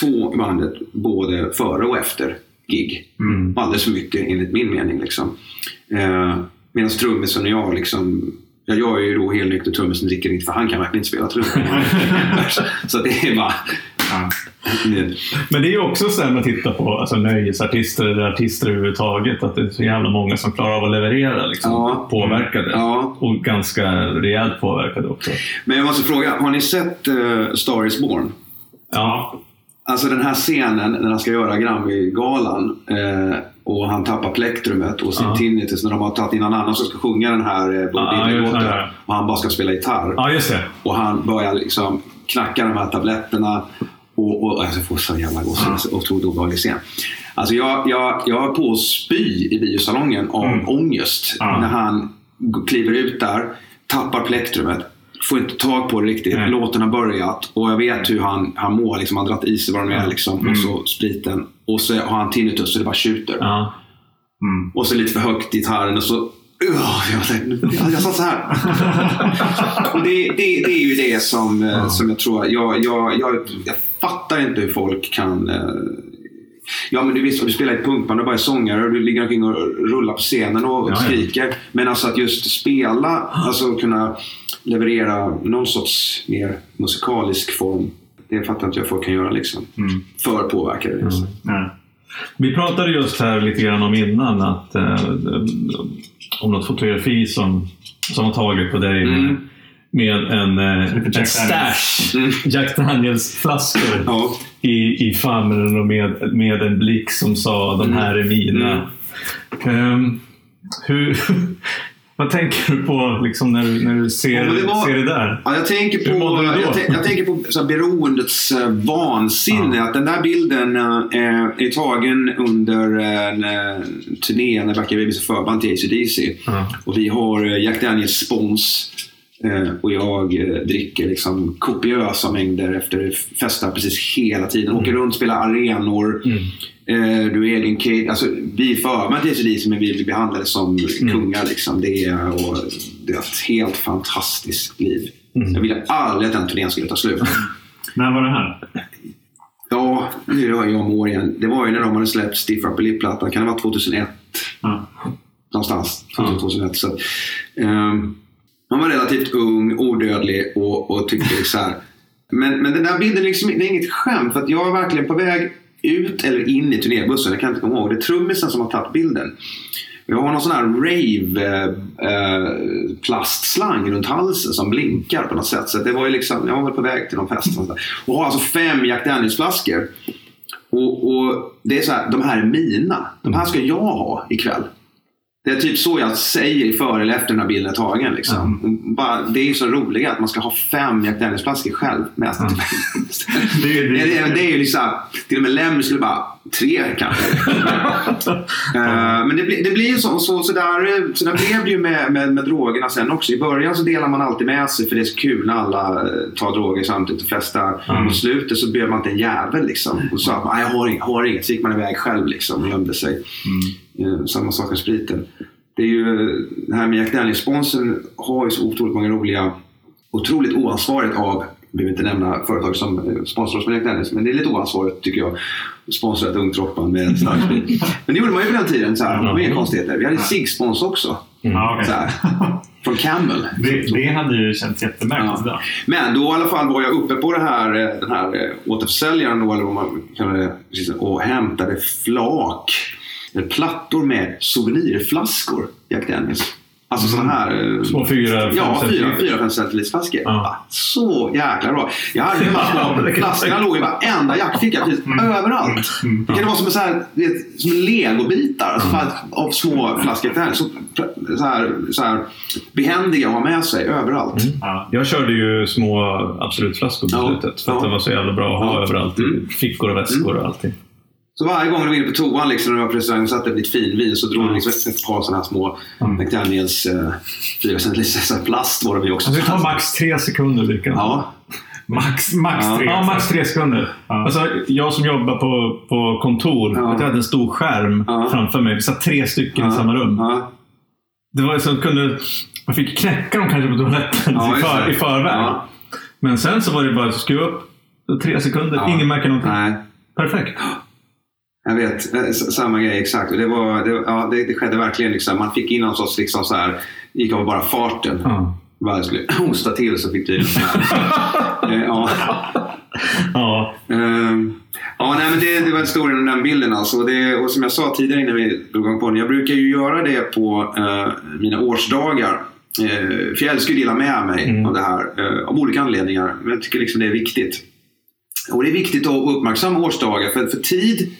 två i bandet både före och efter gig. Mm. Alldeles för mycket enligt min mening. Liksom. Eh, Medan trummisen och jag liksom Ja, jag är ju då helnykter trummisen dricker inte för han kan verkligen inte spela trummor. så det är bara... Men det är ju också så här man tittar på alltså, nöjesartister eller artister överhuvudtaget. Att det är så jävla många som klarar av att leverera liksom, Ja. påverkade. Ja. Och ganska rejält påverkade också. Men jag måste fråga, har ni sett uh, Star is Born? Ja. Alltså den här scenen när han ska göra Grammy-galan eh, och han tappar plektrumet och sin Ja. tinnitus när de har tagit in någon annan som ska sjunga den här eh, Bob Ja. Och han bara ska spela gitarr. ja, just det. Och han börjar liksom knacka de här tabletterna. Och, och alltså, jag får så jävla gåshud. Otroligt obehaglig scen. Alltså jag, jag, jag var på att spy i biosalongen av Mm. ångest. Ja. När han kliver ut där, tappar plektrumet. Får inte tag på det riktigt. Nej. Låten har börjat och jag vet hur han, han mår. Liksom, han har dragit i sig vad de är. Liksom, Och så spriten. Och så har han tinnitus så det bara tjuter. Ja. Mm. Och så lite för högt i gitarren och så... Jag, jag, jag sa så här. och det, det, det är ju det som, eh, som jag tror... Jag, jag, jag, jag fattar inte hur folk kan... eh, Ja men du visst, du spelar i ett punkband och bara är sångare och du ligger omkring och rullar på scenen och Ja, ja. skriker. Men alltså att just spela, alltså kunna leverera någon sorts mer musikalisk form. Det fattar inte jag folk kan göra liksom. Mm. För påverkade. Liksom. Vi pratade just här lite grann om innan att eh, om något fotografi som, som har tagit på dig med, Mm. med en, eh, en Jack stash Mm. Jack Daniels flaskor Ja. i, i famnen och med, med en blick som sa de här är mina. Ehm, hur, vad tänker du på liksom, när, du, när du ser, Ja, det var- ser det där? Ja, jag tänker på, jag, jag tänker på så här, beroendets eh, vansinne. Att den där bilden eh, är tagen under en eh, turné när Backa Babies är förband till ACDC. Ja. Och vi har Jack Daniels spons. Och jag dricker liksom kopiösa mängder efter festar precis hela tiden. Åker runt, spelar arenor. Eh, du är egen kid. Alltså, vi är förband till ACDC men vi blir behandlade som kungar. Liksom. Det, är, och, det är ett helt fantastiskt liv. Jag ville aldrig att den turnén skulle ta slut. När var det här? Ja, nu har jag mår igen. Det var ju när de hade släppt Stiff Upper Lip-plattan. Kan det vara 2001? Ja. någonstans. 2001. Så, ehm, man var relativt ung, odödlig och, och tyckte så här. Men, men den där bilden liksom, det är inget skämt. För att jag är verkligen på väg ut eller in i turnébussen. Jag kan inte komma ihåg. Det är trummisen som har tagit bilden. Jag har någon sån här rave-plastslang eh, eh, plastslang runt halsen som blinkar på något sätt. Så det var ju liksom, jag var väl på väg till någon fest. Och, och har alltså fem Jack Daniels-flaskor. Och, och det är så här, de här är mina. De här ska jag ha ikväll. Det är typ så jag säger före eller efter när bilden är tagen. Liksom. Bara, det är ju så roligt att man ska ha fem Jack Daniels-flaskor själv med sig. Det, Det, det, det, det är ju liksom, till och med Lemmy skulle bara, tre kanske. Eh, men det, blir- det blir ju så, så, så, där, så där blev det ju med, med, med drogerna sen också. I början så delar man alltid med sig för det är så kul när alla eh, tar droger samtidigt och festar. Mm. Mot slutet så blev man inte en jävel liksom. Och sa att "Nej, jag har inget, har inget. Så gick man iväg själv liksom och gömde sig. Eh, Samma sak med spriten. Det är ju, det här med Jack Daniels-sponsorn har ju så otroligt många roliga, otroligt oansvarigt av, vi vill inte nämna företag som eh, sponsrar oss med Jack Daniels, men det är lite oansvarigt tycker jag. att Sponsra ett ungt rockband med starksprit. Men det gjorde man ju på den tiden. Så här, inga konstigheter. Vi hade Sig-spons också. ja, okej. Så här, från Camel. det, det hade ju känts jättemärkligt Ja. Men då i alla fall var jag uppe på det här, eh, den här eh, återförsäljaren då, eller vad man kallar det, och hämtade flak, eller plattor med souvenirflaskor, Jack Daniels. Alltså sådana här... eh, Små fyra, Ja, fyra, fyra, fem centiliters flaskor. Ja. Ah, Så jäkla bra. Jag hade här kan jag flaskorna låg i varenda jackficka, precis överallt. Det kan vara som, en så här, vet, som legobitar alltså, att- av små flaskor. Där. Så, så, här, så här behändiga att ha med sig överallt. Ja. Jag körde ju små Absolutflaskor på Ja. slutet. För att Ja. det var så jävla bra att ha Ja. överallt. i Mm. Fickor och väskor och allting. Så varje gång du var inne på toan liksom, när du var på restaurang och satte lite finvin så drog du liksom ett par sådana här små Jack Daniels eh, 4 centiliters plast var de ju också. Alltså, det tar max tre sekunder lyckas. Ja, Max, max Ja. tre. Ja, max tre sekunder. Ja. Alltså, jag som jobbar på, på kontor, Ja. jag hade en stor skärm framför mig. Vi satt tre stycken i samma rum. Det var så att kunde, man fick knäcka dem kanske på toaletten i, för, det. i förväg. Men sen så var det bara att skruva upp tre sekunder. Ingen märker någonting. nej. Perfekt. Jag vet, eh, samma grej exakt. Det, var, det, ja, det, det skedde verkligen. Liksom. Man fick in någon sorts, liksom, så här, gick av bara farten. Ja. Bara skulle hosta till så fick tydligen så här. Eh, ja. Ja. Ehm, ja, nej, men det, det var historien om den bilden. Alltså. Det, och som jag sa tidigare innan vi drog igång på den. Jag brukar ju göra det på eh, mina årsdagar. Eh, för jag älskar att dela med mig Mm. av det här. Eh, av olika anledningar. Men jag tycker liksom det är viktigt. Och det är viktigt att uppmärksamma årsdagar. För, för tid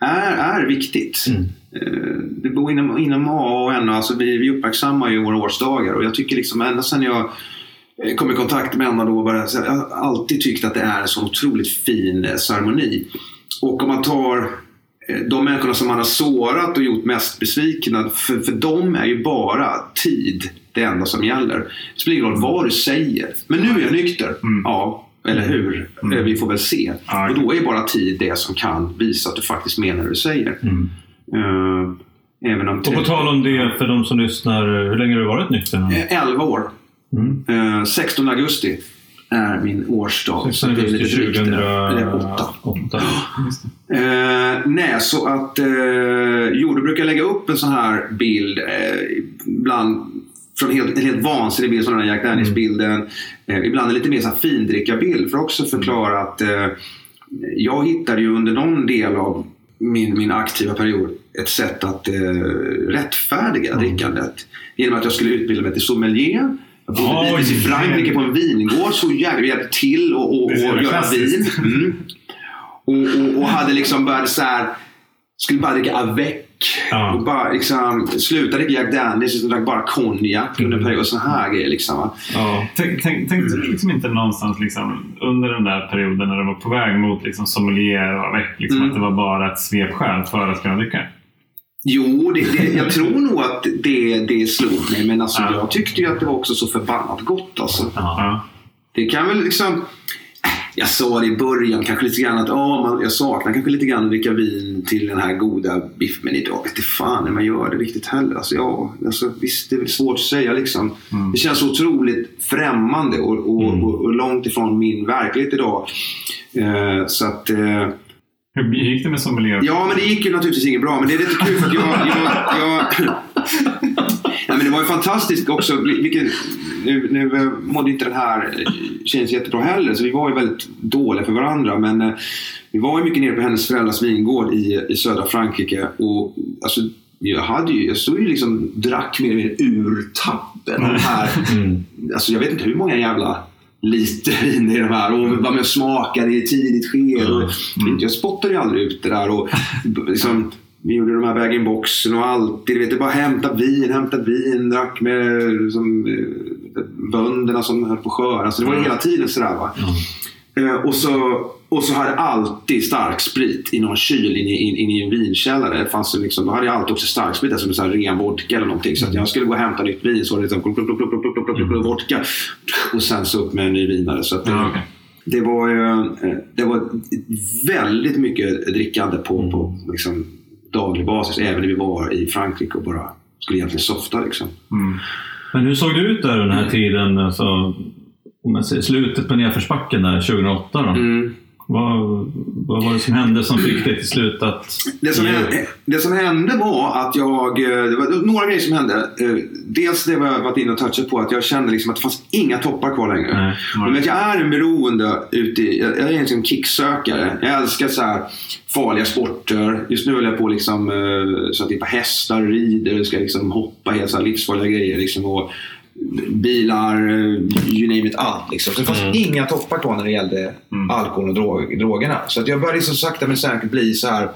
är, är viktigt. Mm. Eh, Det bor inom, inom A och N. Alltså vi, vi uppmärksammar ju våra årsdagar. Och jag tycker liksom ända sedan jag eh, kom i kontakt med Anna då. Bara, jag har alltid tyckt att det är en så otroligt fin eh, ceremoni. Och om man tar de människorna som man har sårat och gjort mest besvikna. För, för dem är ju bara tid det enda som gäller. Det spelar ingen roll vad du säger. Men nu är jag nykter. Mm. Ja, eller hur? Eh, Vi får väl se. Ja. Och då är bara tid det som kan visa att du faktiskt menar det du säger. Mm. Eh, även om Och på tal om det, för de som lyssnar, hur länge har du varit nykter? nu? Eh, 11 år. Mm. Eh, 16 augusti är min årsdag. så det är lite drygt det. Eller åtta. 2008. Eh, nej, så att... Eh, jo, då brukar lägga upp en sån här bild. Eh, ibland från helt, en helt vansinnig bild, som den här Jack Daniels-bilden. Eh, ibland en lite mer så findrickarbild för att också förklara att eh, jag hittade ju under någon del av min, min aktiva period ett sätt att eh, rättfärdiga drickandet. Genom att jag skulle utbilda mig till sommelier. Jag bodde bitvis i Frankrike på en vingård, så jävla hjälpte till och, och, och göra vin. Mm. Och, och, och hade liksom börjat så här, skulle bara dricka avec. Ja. Och bara liksom, sluta dricka Jack Daniels utan drack bara konjak under en period. Och såna här grejer. Liksom. Ja. Tänk, tänk, tänkte du liksom inte någonstans liksom, under den där perioden när du var på väg mot liksom, sommelier och avec, liksom, Mm. att det var bara ett svepskäl för att kunna dricka? Jo, det, det, jag tror nog att det, det slog mig. Men alltså, Ja. jag tyckte ju att det var också så förbannat gott. Alltså. Det kan väl liksom... Jag sa det i början kanske lite grann att oh, man, jag saknar kanske lite grann att dricka vin till den här goda biffen. Men idag vet fan när man gör det riktigt heller. Alltså, ja, alltså, visst, det är väl svårt att säga liksom. Mm. Det känns otroligt främmande och, och, Mm. och, och långt ifrån min verklighet idag. Eh, så att... Eh, Hur gick det med sommelier? Ja, men det gick ju naturligtvis inget bra. Men det är lite kul för att jag... jag, jag Nej, men det var ju fantastiskt också. Vilket, nu, nu eh, mådde inte den här eh, tjejen så jättebra heller, så vi var ju väldigt dåliga för varandra. Men eh, vi var ju mycket nere på hennes föräldrars vingård i, i södra Frankrike. Och alltså, jag, hade ju, jag stod ju liksom drack mer eller mindre ur tappen. de Här, Mm. alltså, jag vet inte hur många jävla liter vin är de här. Och var med och smakade i ett tidigt skede. Och, Jag spottade ju aldrig ut det där. Och, liksom, vi gjorde de här bag boxen och alltid, vet du, bara hämta vin, hämta vin, drack med liksom, eh, bönderna som höll på att skörda. Alltså, det var mm. hela tiden sådär. Va? Mm. Eh, och, så, och så hade jag alltid starksprit i någon kyl inne in, in i en vinkällare. Det fanns liksom, då hade jag alltid också starksprit, alltså med sån ren vodka eller någonting. Så att mm. jag skulle gå och hämta nytt vin så var det liksom plup, plup, plup, plup, plup, plup, vodka. Och sen så upp med en ny vinare. Så att, eh, mm, okay det var, eh, det var väldigt mycket drickande på, på mm. liksom, daglig basis. Även när vi var i Frankrike och bara skulle egentligen softa. Liksom. Mm. Men hur såg det ut där den här tiden? Alltså, om man säger slutet på nedförsbacken där 2008 då? Vad, vad var det som hände som fick dig till slut att Det som, hände, det som hände var att jag... eh, Det var några grejer som hände. Eh, Dels det var jag varit inne och touchat på. Att jag kände liksom att det fanns inga toppar kvar längre. Nej. Men jag är en beroende ute i, Jag är liksom kicksökare. Jag älskar så här farliga sporter. Just nu håller jag på liksom, eh, så att det är på hästar, rider, ska liksom hoppa helt så här livsfarliga grejer. Liksom, och bilar, eh, you name it, allt. Liksom. Så det fanns inga toppar kvar när det gällde alkohol och drog, drogerna. Så att jag började liksom sakta men säkert bli så här,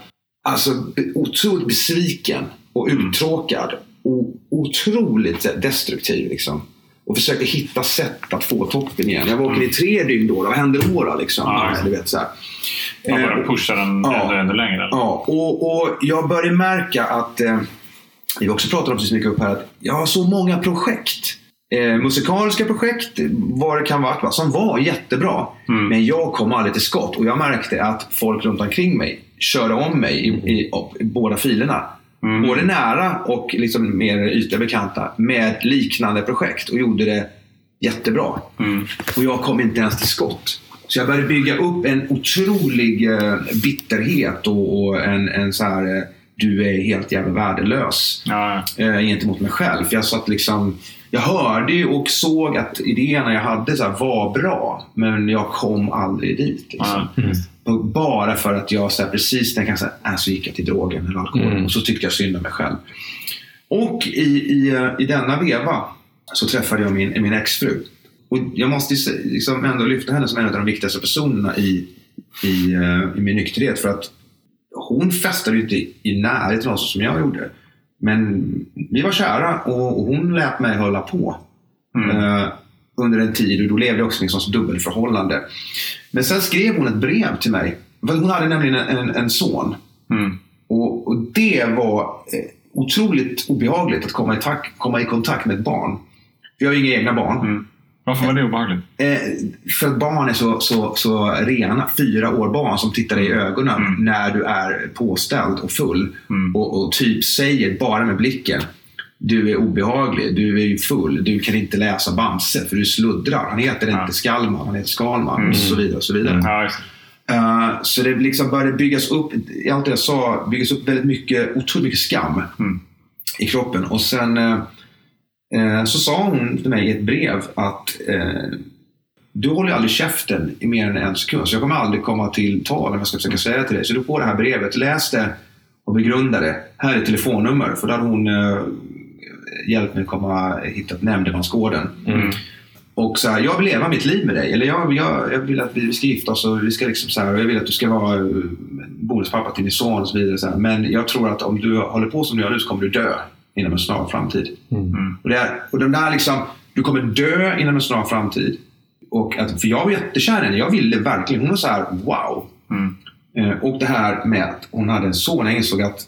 alltså, otroligt besviken och uttråkad. Och otroligt så destruktiv. Liksom. Och försökte hitta sätt att få toppen igen. Jag var vaken i tre dygn då. Vad hände då? då liksom? Ja. du vet, så här. Man Eh, bara pushar den ja. ännu, ännu längre. Ja, och, och jag började märka att, eh, vi också pratat om precis mycket upp här, att jag har så många projekt. Eh, musikaliska projekt, vad det kan vara, va, som var jättebra. Mm. Men jag kom aldrig till skott och jag märkte att folk runt omkring mig körde om mig i, i, i båda filerna. Mm. Både nära och liksom mer ytliga bekanta med liknande projekt och gjorde det jättebra. Mm. Och jag kom inte ens till skott. Så jag började bygga upp en otrolig eh, bitterhet och, och en, en så här, eh, du är helt jävla värdelös Ja, eh, gentemot mig själv. För jag satt liksom, jag hörde ju och såg att idéerna jag hade så var bra, men jag kom aldrig dit. Liksom. Och bara för att jag så här, precis när jag kan säga, äh, så gick jag till drogen eller alkoholen Mm. och så tyckte jag synd om mig själv. Och i, i, i denna veva så träffade jag min, min exfru. Och jag måste liksom ändå lyfta henne som en av de viktigaste personerna i, i, eh, i min nykterhet. För att hon festade ju inte i, i närheten av så som jag gjorde. Men vi var kära och, och hon lät mig hålla på Mm. eh, under en tid och då levde jag också i sorts dubbelförhållande. Men sen skrev hon ett brev till mig. Hon hade nämligen en, en, en son. Mm. Och, och det var eh, otroligt obehagligt att komma i, komma i kontakt med ett barn. Jag har inga egna barn. Mm. Varför var det obehagligt? Eh, för att barn är så, så, så rena. Fyra år barn som tittar dig i ögonen Mm. när du är påställd och full. Mm. Och, och typ säger bara med blicken. Du är obehaglig, du är ju full, du kan inte läsa Bamse för du sluddrar. Han heter Ja. inte Skallman, han heter Skalman Mm. och så vidare. Och så vidare. Ja, just det. Eh, så det liksom började byggas upp, allt det jag sa, byggas upp väldigt mycket, otroligt mycket skam Mm. i kroppen. Och sen eh, eh, så sa hon till mig i ett brev att eh, du håller aldrig käften i mer än en sekund. Så jag kommer aldrig komma till tal om jag ska försöka säga till dig. Så du får det här brevet, läs det och begrunda det. Här är telefonnummer. För då hade hon eh, hjälpt mig komma hitta nämndemansgården. Mm. Och så här, jag vill leva mitt liv med dig. Eller jag, jag, jag vill att vi ska gifta oss och vi ska liksom så här, jag vill att du ska vara eh, bonuspappa till min son och så vidare. Så här. Men jag tror att om du håller på som du gör nu så kommer du dö inom en snar framtid. Mm. Och, det är, och den där liksom, du kommer dö inom en snar framtid. Och att, för jag var jättekär i henne. Jag ville verkligen. Hon var så här, wow. Mm. Eh, och det här med att hon hade en son. Jag insåg att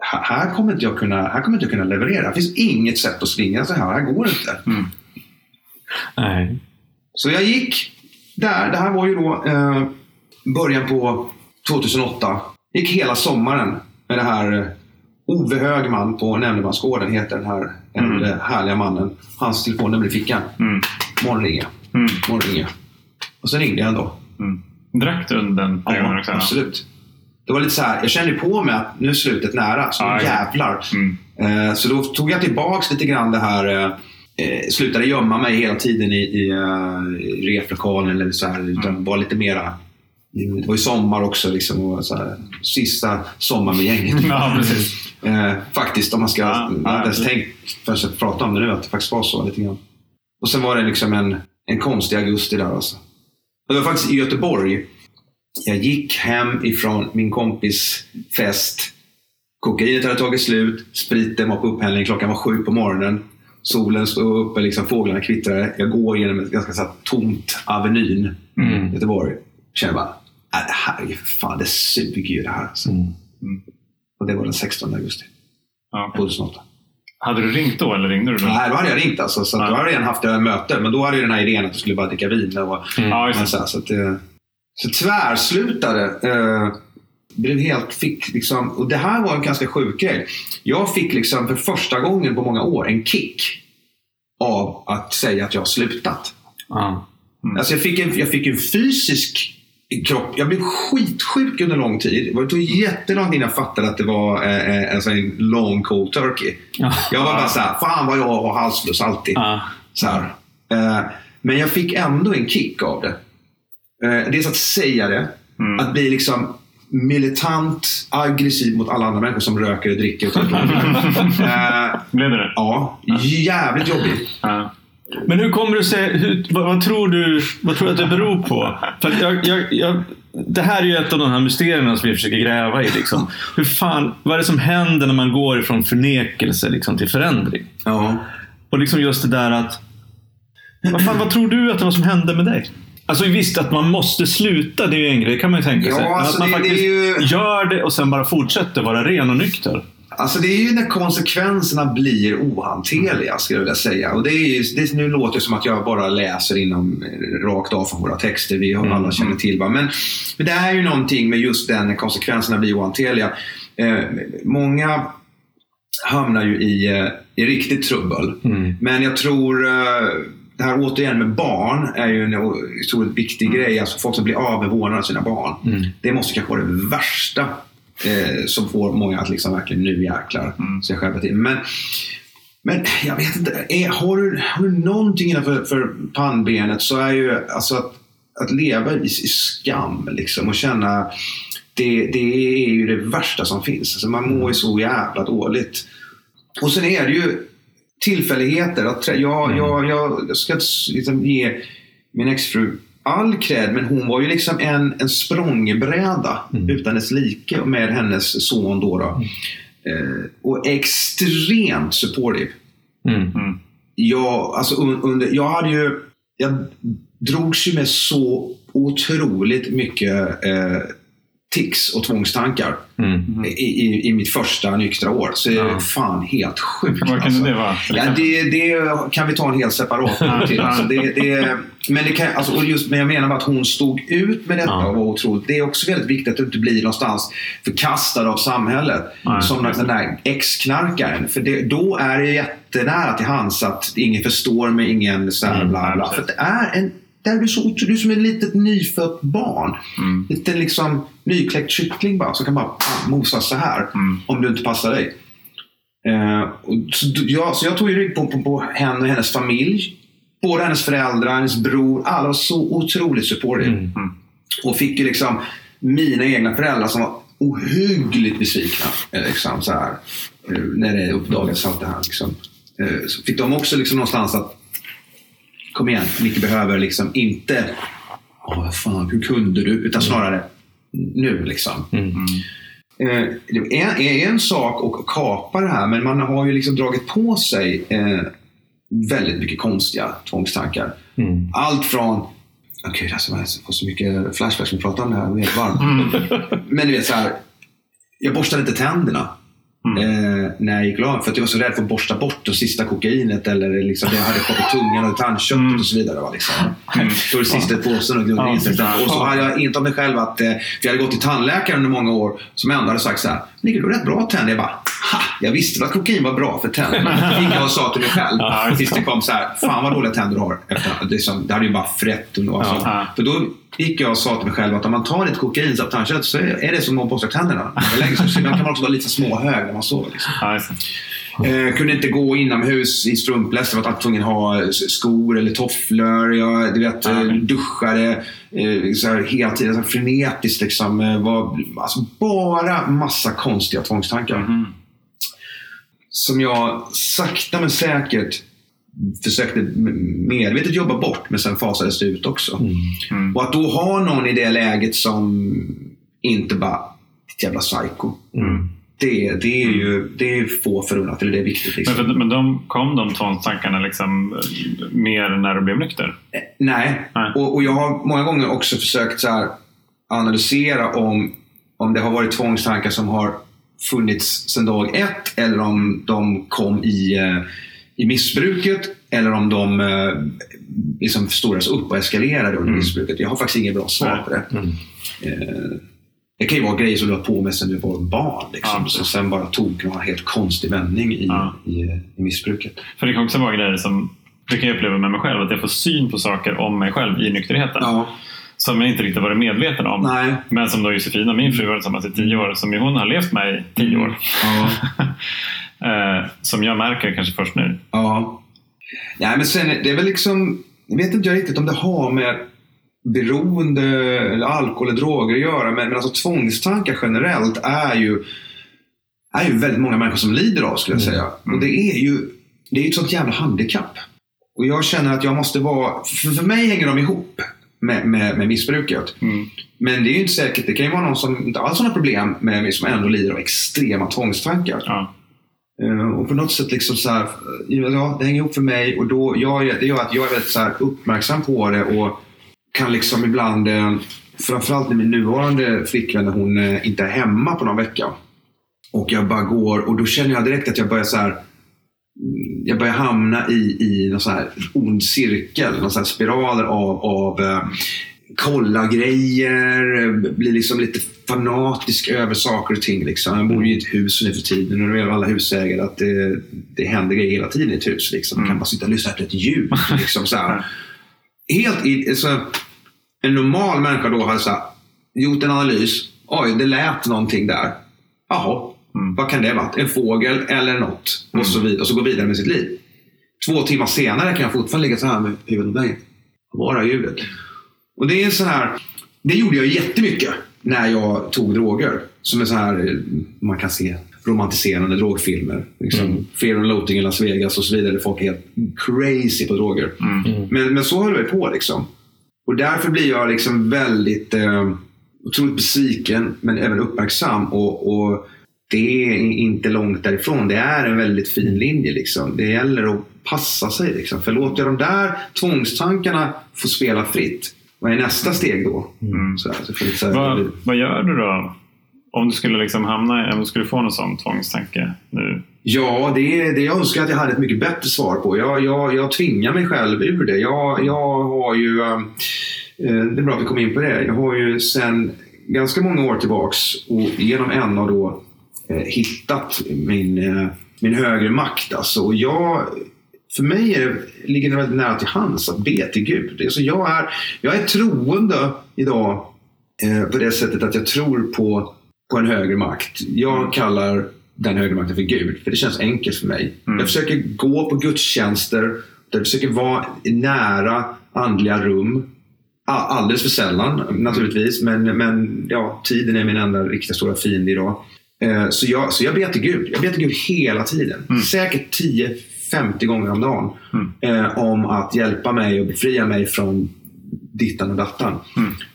här- kommer inte jag kunna, här kommer inte jag kunna leverera. Det finns inget sätt att slingra så här. Det här går inte. Mm. Nej. Så jag gick där. Det här var ju då eh, början på 2008. Gick hela sommaren med det här eh, Ove Högman på Nämndemansgården heter den här Mm. äldre härliga mannen. Hans telefonnummer i fickan. Mm. Morgon ringer jag. Mm. Morgon ringer jag. Och sen ringde jag ändå. Mm. Drack du den perioden också? absolut. Det var lite så här, jag kände på mig att nu är slutet nära. Så Ja, ja. jävlar. Mm. Eh, så då tog jag tillbaks lite grann det här. Eh, eh, slutade gömma mig hela tiden i, i, eh, i replokalen. Eller så här, utan Mm. var lite mera... Det var ju sommar också. Liksom, och så här, sista sommaren med gänget. Ja. Eh, faktiskt, om man ska... Ja, jag inte ens tänkt förrän jag pratar om det nu, att det faktiskt var så lite grann. Och sen var det liksom en, en konstig augusti där alltså. Det var faktiskt i Göteborg. Jag gick hem ifrån min kompis fest. Kokainet hade tagit slut. Spriten var på upphällning. Klockan var sju på morgonen. Solen stod uppe, liksom, fåglarna kvittrade. Jag går genom ett ganska så här, tomt Avenyn Mm. i Göteborg. Känner bara, äh, det här är fan, det suger ju det här. Alltså. Mm. Och det var den 16 augusti Ja, okej. 2008. Hade du ringt då eller ringde du då? Nej, då hade jag ringt alltså. Så Ja. då hade jag redan haft ett möte. Men då hade ju den här idén att du skulle bara dricka vin. Och, Ja, men det. så, här, så, att, eh, så tvärslutade. Eh, blev helt, fick liksom, och det här var en ganska sjuk grej. Jag fick liksom för första gången på många år en kick av att säga att jag har slutat. Ja. Alltså jag, fick en, jag fick en fysisk kropp. Jag blev skitsjuk under lång tid. Det tog jättelång tid innan jag fattade att det var eh, eh, en long cold turkey. Ja. Jag var bara så här, fan vad jag har halsfluss alltid. Ja. Så här. Eh, men jag fick ändå en kick av det. Eh, dels att säga det. Mm. Att bli liksom militant, aggressiv mot alla andra människor som röker och dricker. Och eh, Blev det det? ja, jävligt jobbigt. Ja. Men hur kommer du sig, hur, vad, vad, tror du, vad tror du att det beror på? För jag, jag, jag, det här är ju ett av de här mysterierna som vi försöker gräva i. Liksom. Hur fan, vad är det som händer när man går ifrån förnekelse liksom, till förändring? Ja. Och liksom just det där att... Vad, fan, vad tror du att det var som hände med dig? Alltså visst, att man måste sluta, det är ju en grej. Det kan man ju tänka Ja, sig. Men alltså, att man det- det faktiskt ju- gör det och sen bara fortsätter vara ren och nykter. Alltså det är ju när konsekvenserna blir ohanterliga skulle jag vilja säga. Och det är ju, det, nu låter det som att jag bara läser inom eh, rakt av från våra texter. Vi har alla känner till. Va? Men, men det är ju någonting med just den när konsekvenserna blir ohanterliga. Eh, många hamnar ju i, eh, i riktigt trubbel. Mm. Men jag tror, eh, det här återigen med barn är ju en otroligt viktig grej. Alltså folk som blir av vårdnaden av sina barn. Det måste kanske vara det värsta eh, som får många att liksom verkligen nu jäklar sig själva till. Men, men jag vet inte. Är, har, du, har du någonting innanför för pannbenet så är ju alltså att, att leva i, i skam liksom, och känna det, det är ju det värsta som finns. Alltså man mår ju så jävla dåligt. Och sen är det ju tillfälligheter. Att, jag, jag, jag ska liksom ge min exfru all cred, men hon var ju liksom en, en språngbräda utan dess like med hennes son. Då, då. Eh, och extremt supportive. Mm. Jag, alltså, un, under, jag hade ju... Jag drogs ju med så otroligt mycket eh, tics och tvångstankar Mm. i, i, i mitt första nyktra år. Så det är Ja. fan helt sjukt. Vad kan alltså. det vara? Ja, det, det kan vi ta en helt separat till. Alltså, det, det, men, det kan, alltså, och just, men jag menar bara att hon stod ut med detta Ja. och var otroligt. Det är också väldigt viktigt att du inte blir någonstans förkastad av samhället. Nej, som den, där ex-knarkaren. För det, då är det jättenära till hands att ingen förstår mig, ingen så här Mm, bla bla. För det är en där är du, så, du är som ett litet nyfött barn. Mm. Lite liksom nykläckt kyckling bara, som kan bara mosas så här. Mm. Om du inte passar dig. Eh, så, jag, så jag tog ju rygg på, på, på henne och hennes familj. Både hennes föräldrar, hennes bror. Alla var så otroligt supportive. Mm. Och fick ju liksom mina egna föräldrar som var ohyggligt besvikna. eh, Liksom, så här, eh, när det uppdagades allt det här. Liksom. Eh, Så fick de också liksom någonstans att Kom igen, Micke behöver liksom inte Åh, vad fan, hur kunde du? Utan snarare nu liksom. Mm. Eh, det är, är en sak att kapa det här, men man har ju liksom dragit på sig eh, väldigt mycket konstiga tvångstankar. Mm. Allt från Gud, alltså, jag får så mycket flashbacks när vi pratar om det här. Jag blir helt varm. Men du vet så här. Jag borstade inte tänderna. Eh, när jag gick av för att jag var så rädd för att borsta bort det sista kokainet eller liksom det jag hade kvar på tungan och tandköttet och så vidare. Va, liksom. Så det sista i påsen och glömde sig. Och så hade jag inte om mig själv att, eh, för jag hade gått till tandläkaren under många år som ändå hade sagt så här. Mikael, du rätt bra tänder. Jag bara, ha! Jag visste att kokain var bra för tänderna. Gick jag och sa till mig själv. Tills det kom så här, fan vad dåliga tänder du har. Efter, det, som, det hade ju bara frätt. Och, och så. Ja. För då gick jag och sa till mig själv att om man tar lite kokain av tandkött så är det som att borsta tänderna. Ibland kan man också vara lite småhög när man sover. Liksom. Eh, kunde inte gå inomhus i strumpläst. Jag var tvungen att ha skor eller tofflor. Jag du vet, eh, duschade eh, så här, hela tiden. Så här, frenetiskt. Liksom, eh, var, alltså, bara massa konstiga tvångstankar. Mhm. Som jag sakta men säkert försökte medvetet jobba bort. Men sen fasades det ut också. Mm. Och att då ha någon i det läget som inte bara ditt jävla psycho. Mm. Det, det är ju det är få förunnat. Eller det är viktigt. Men, Liksom. för, men de, kom de tvångstankarna liksom eh, mer när du blev nykter? Nej. Nej. Och, och jag har många gånger också försökt så analysera om, om det har varit tvångstankar som har funnits sedan dag ett eller om de kom i, eh, i missbruket eller om de eh, liksom förstoras upp och eskalerade under missbruket. Jag har faktiskt inget bra svar på det. Mm. Eh, det kan ju vara grejer som du har på med sedan du var barn. Liksom, Ja, som sen bara tog en helt konstig vändning i, Ja. i, i missbruket. För det kan också vara grejer som det kan jag uppleva med mig själv, att jag får syn på saker om mig själv i nykterheten. Ja. Som jag inte riktigt varit medveten om. Nej. Men som då Josefina, min fru, har varit tillsammans i tio år, som ju hon har levt med i tio år. Ja. eh, som jag märker kanske först nu. Ja. Nej, men sen är det är väl liksom... Jag vet inte jag riktigt om det har med beroende eller alkohol eller droger att göra. Men, men alltså tvångstankar generellt är ju, är ju väldigt många människor som lider av skulle jag säga. Och det är ju det är ju ett sånt jävla handikapp. Och jag känner att jag måste vara... För, för mig hänger de ihop med, med, med missbruket. Mm. Men det är ju inte säkert. Det kan ju vara någon som inte alls har några problem med som ändå lider av extrema tvångstankar. Ja. Eh, och på något sätt liksom så här, eh, ja, det hänger ihop för mig och då, jag, det gör att jag är väldigt så här uppmärksam på det och kan liksom ibland, eh, framförallt när min nuvarande flickvän när hon inte är hemma på någon vecka. Och jag bara går och då känner jag direkt att jag börjar så här, mm, jag börjar hamna i, i någon så här ond cirkel, någon så här spiraler av, av kolla grejer, bli liksom lite fanatisk över saker och ting. Liksom. Jag bor ju i ett hus nu för tiden och det är alla husägare att det, det händer grejer hela tiden i ett hus. Liksom. Man kan bara sitta och lyssna efter ett ljud. Liksom, så här. Helt i, så, en normal människa då hade så här, gjort en analys. Oj, det lät någonting där. Jaha, vad kan det vara? En fågel eller något? Och så vidare. Och så gå vidare med sitt liv. Två timmar senare kan jag fortfarande ligga så här med huvudet mot väggen. Vad var det här ljudet? Och det är så här. Det gjorde jag jättemycket när jag tog droger. Som är så här, man kan se romantiserande drogfilmer. Liksom, Fear and Loathing i Las Vegas och så vidare. Där folk är helt crazy på droger. Men, men så höll jag på liksom. Och därför blir jag liksom väldigt eh, otroligt besviken men även uppmärksam. Och, och det är inte långt därifrån. Det är en väldigt fin linje. Liksom. Det gäller att passa sig. Liksom. För låter jag de där tvångstankarna få spela fritt. Vad är nästa steg då? Så här, så det så här, Vad, vad gör du då? Om du skulle liksom hamna, om du skulle få någon sån tvångstanke nu? Ja, det är det jag önskar att jag hade ett mycket bättre svar på. Jag, jag, jag tvingar mig själv ur det. Jag, jag har ju... eh, Det är bra att vi kom in på det. Jag har ju sedan ganska många år tillbaks och genom en av då eh, hittat min, eh, min högre makt. Alltså. Och jag, för mig är det, ligger det väldigt nära till hands att be till Gud. Alltså jag, är, jag är troende idag eh, på det sättet att jag tror på, på en högre makt. Jag kallar den högre makten för Gud, för det känns enkelt för mig. Jag försöker gå på gudstjänster, jag försöker vara nära andliga rum. Alldeles för sällan naturligtvis, men, men ja, tiden är min enda riktigt stora fiende idag. Eh, Så jag, så jag ber till Gud. Jag ber till Gud hela tiden. Säkert 10-50 gånger om dagen. Eh, om att hjälpa mig och befria mig från dittan och dattan.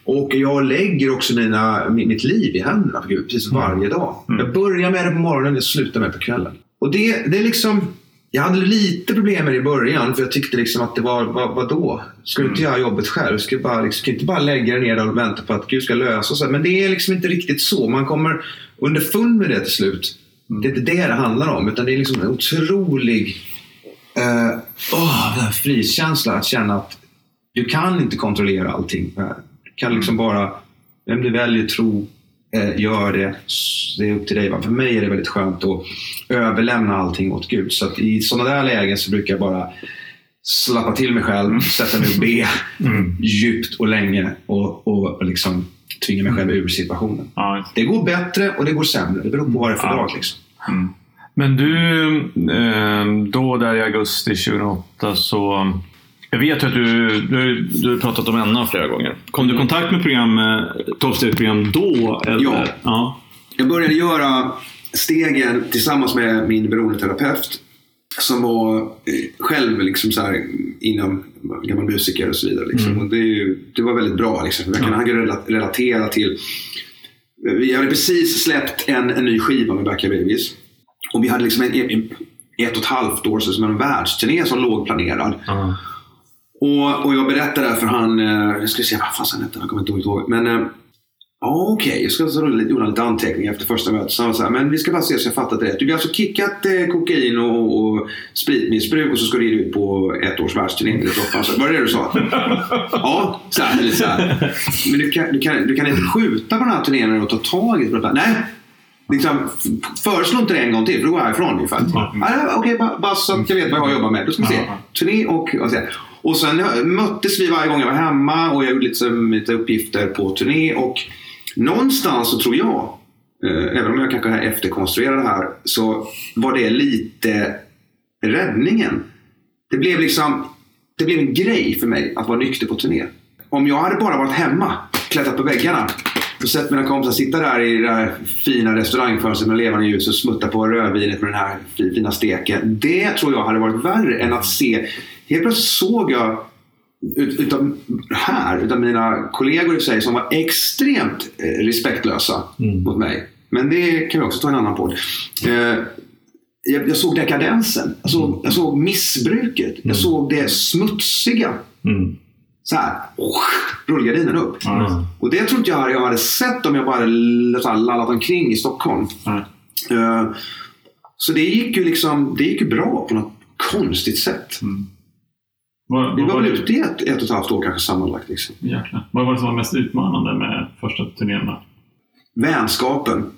Och jag lägger också mina, mi- mitt liv i händerna på Gud precis varje dag. Jag börjar med det på morgonen och slutar med det på kvällen. Och det, det är liksom... Jag hade lite problem med det i början för jag tyckte liksom att det var, vad, vadå? Ska du inte göra jobbet själv? Ska du bara, liksom, inte bara lägga dig ner och vänta på att Gud ska lösa sig? Men det är liksom inte riktigt så. Man kommer underfund med det till slut. Det är inte det det handlar om. Utan det är liksom en otrolig eh, åh, den här frihetskänslan att känna att du kan inte kontrollera allting. här. Du kan liksom bara, vem du väljer tro, eh, gör det. Det är upp till dig. va. För mig är det väldigt skönt att överlämna allting åt Gud. Så i sådana där lägen så brukar jag bara slappa till mig själv, sätta mig och be djupt och länge och, och liksom tvinga mig själv ur situationen. Ja, Det går bättre och det går sämre. Det beror på vad det är för Ja. dag. Liksom. Men du, eh, då där i augusti 2008 så... Jag vet att du, du, du har pratat om NA flera gånger. Kom du i kontakt med program, eh, 12-stegsprogram då? Eller? Ja. ja. Jag började göra stegen tillsammans med min beroendeterapeut som var eh, själv liksom så här, inom gammal musiker och så vidare. Liksom. Och det, ju, det var väldigt bra. Liksom. Jag kan, Han kunde relatera till... Vi hade precis släppt en, en ny skiva med Backyard Babies. Och vi hade liksom en, en, ett och ett halvt år som en världsturné som låg planerad. Ja. Och, och jag berättade för han, eh, jag ska se vad fan han hette, jag kommer inte ihåg. Men eh, ja, okej, jag ska så gjorde lite anteckningar efter första mötet. Så han sa, men vi ska bara se så jag fattat det rätt. Du har alltså kickat eh, kokain och, och spritmissbruk och så ska du ge ut på ett års världsturné med Rockan. Så Var det det du sa? ja, så här, eller så här. Men du kan, du, kan, du kan inte skjuta på den här turnén och ta tag i det. Nej, Liksom, föreslå inte det en gång till, för då går jag härifrån ungefär. Ah, Okej, bara, bara så att jag vet vad jag har jobbat med. Då ska vi se. Ja. Turné och... Och, så. och sen möttes vi varje gång jag var hemma och jag gjorde lite, lite uppgifter på turné. Och någonstans så tror jag, eh, även om jag kanske efterkonstruerar det här, så var det lite räddningen. Det blev liksom det blev en grej för mig att vara nykter på turné. Om jag hade bara varit hemma, klättrat på väggarna och sett mina kompisar sitta där i det där fina restaurangfönstret med levande ljus och smutta på rödvinet med den här fi- fina steken. Det tror jag hade varit värre än att se. Helt plötsligt såg jag ut, utav, här, utav mina kollegor i sig som var extremt eh, respektlösa mot mig. Men det kan vi också ta en annan podd. Eh, jag, jag såg dekadensen. Jag såg, jag såg missbruket. Jag såg det smutsiga. Mm. Så här. Oh, rullgardinen upp. Ja. Och det tror inte jag jag hade sett om jag bara hade så här lallat omkring i Stockholm. Ja. Eh, så det gick ju liksom det gick ju bra på något konstigt sätt. Vad, Vi vad, var var väl ute i ett, ett och ett halvt år kanske sammanlagt. Liksom. jäklar. vad var det som var mest utmanande med första turnén? Vänskapen.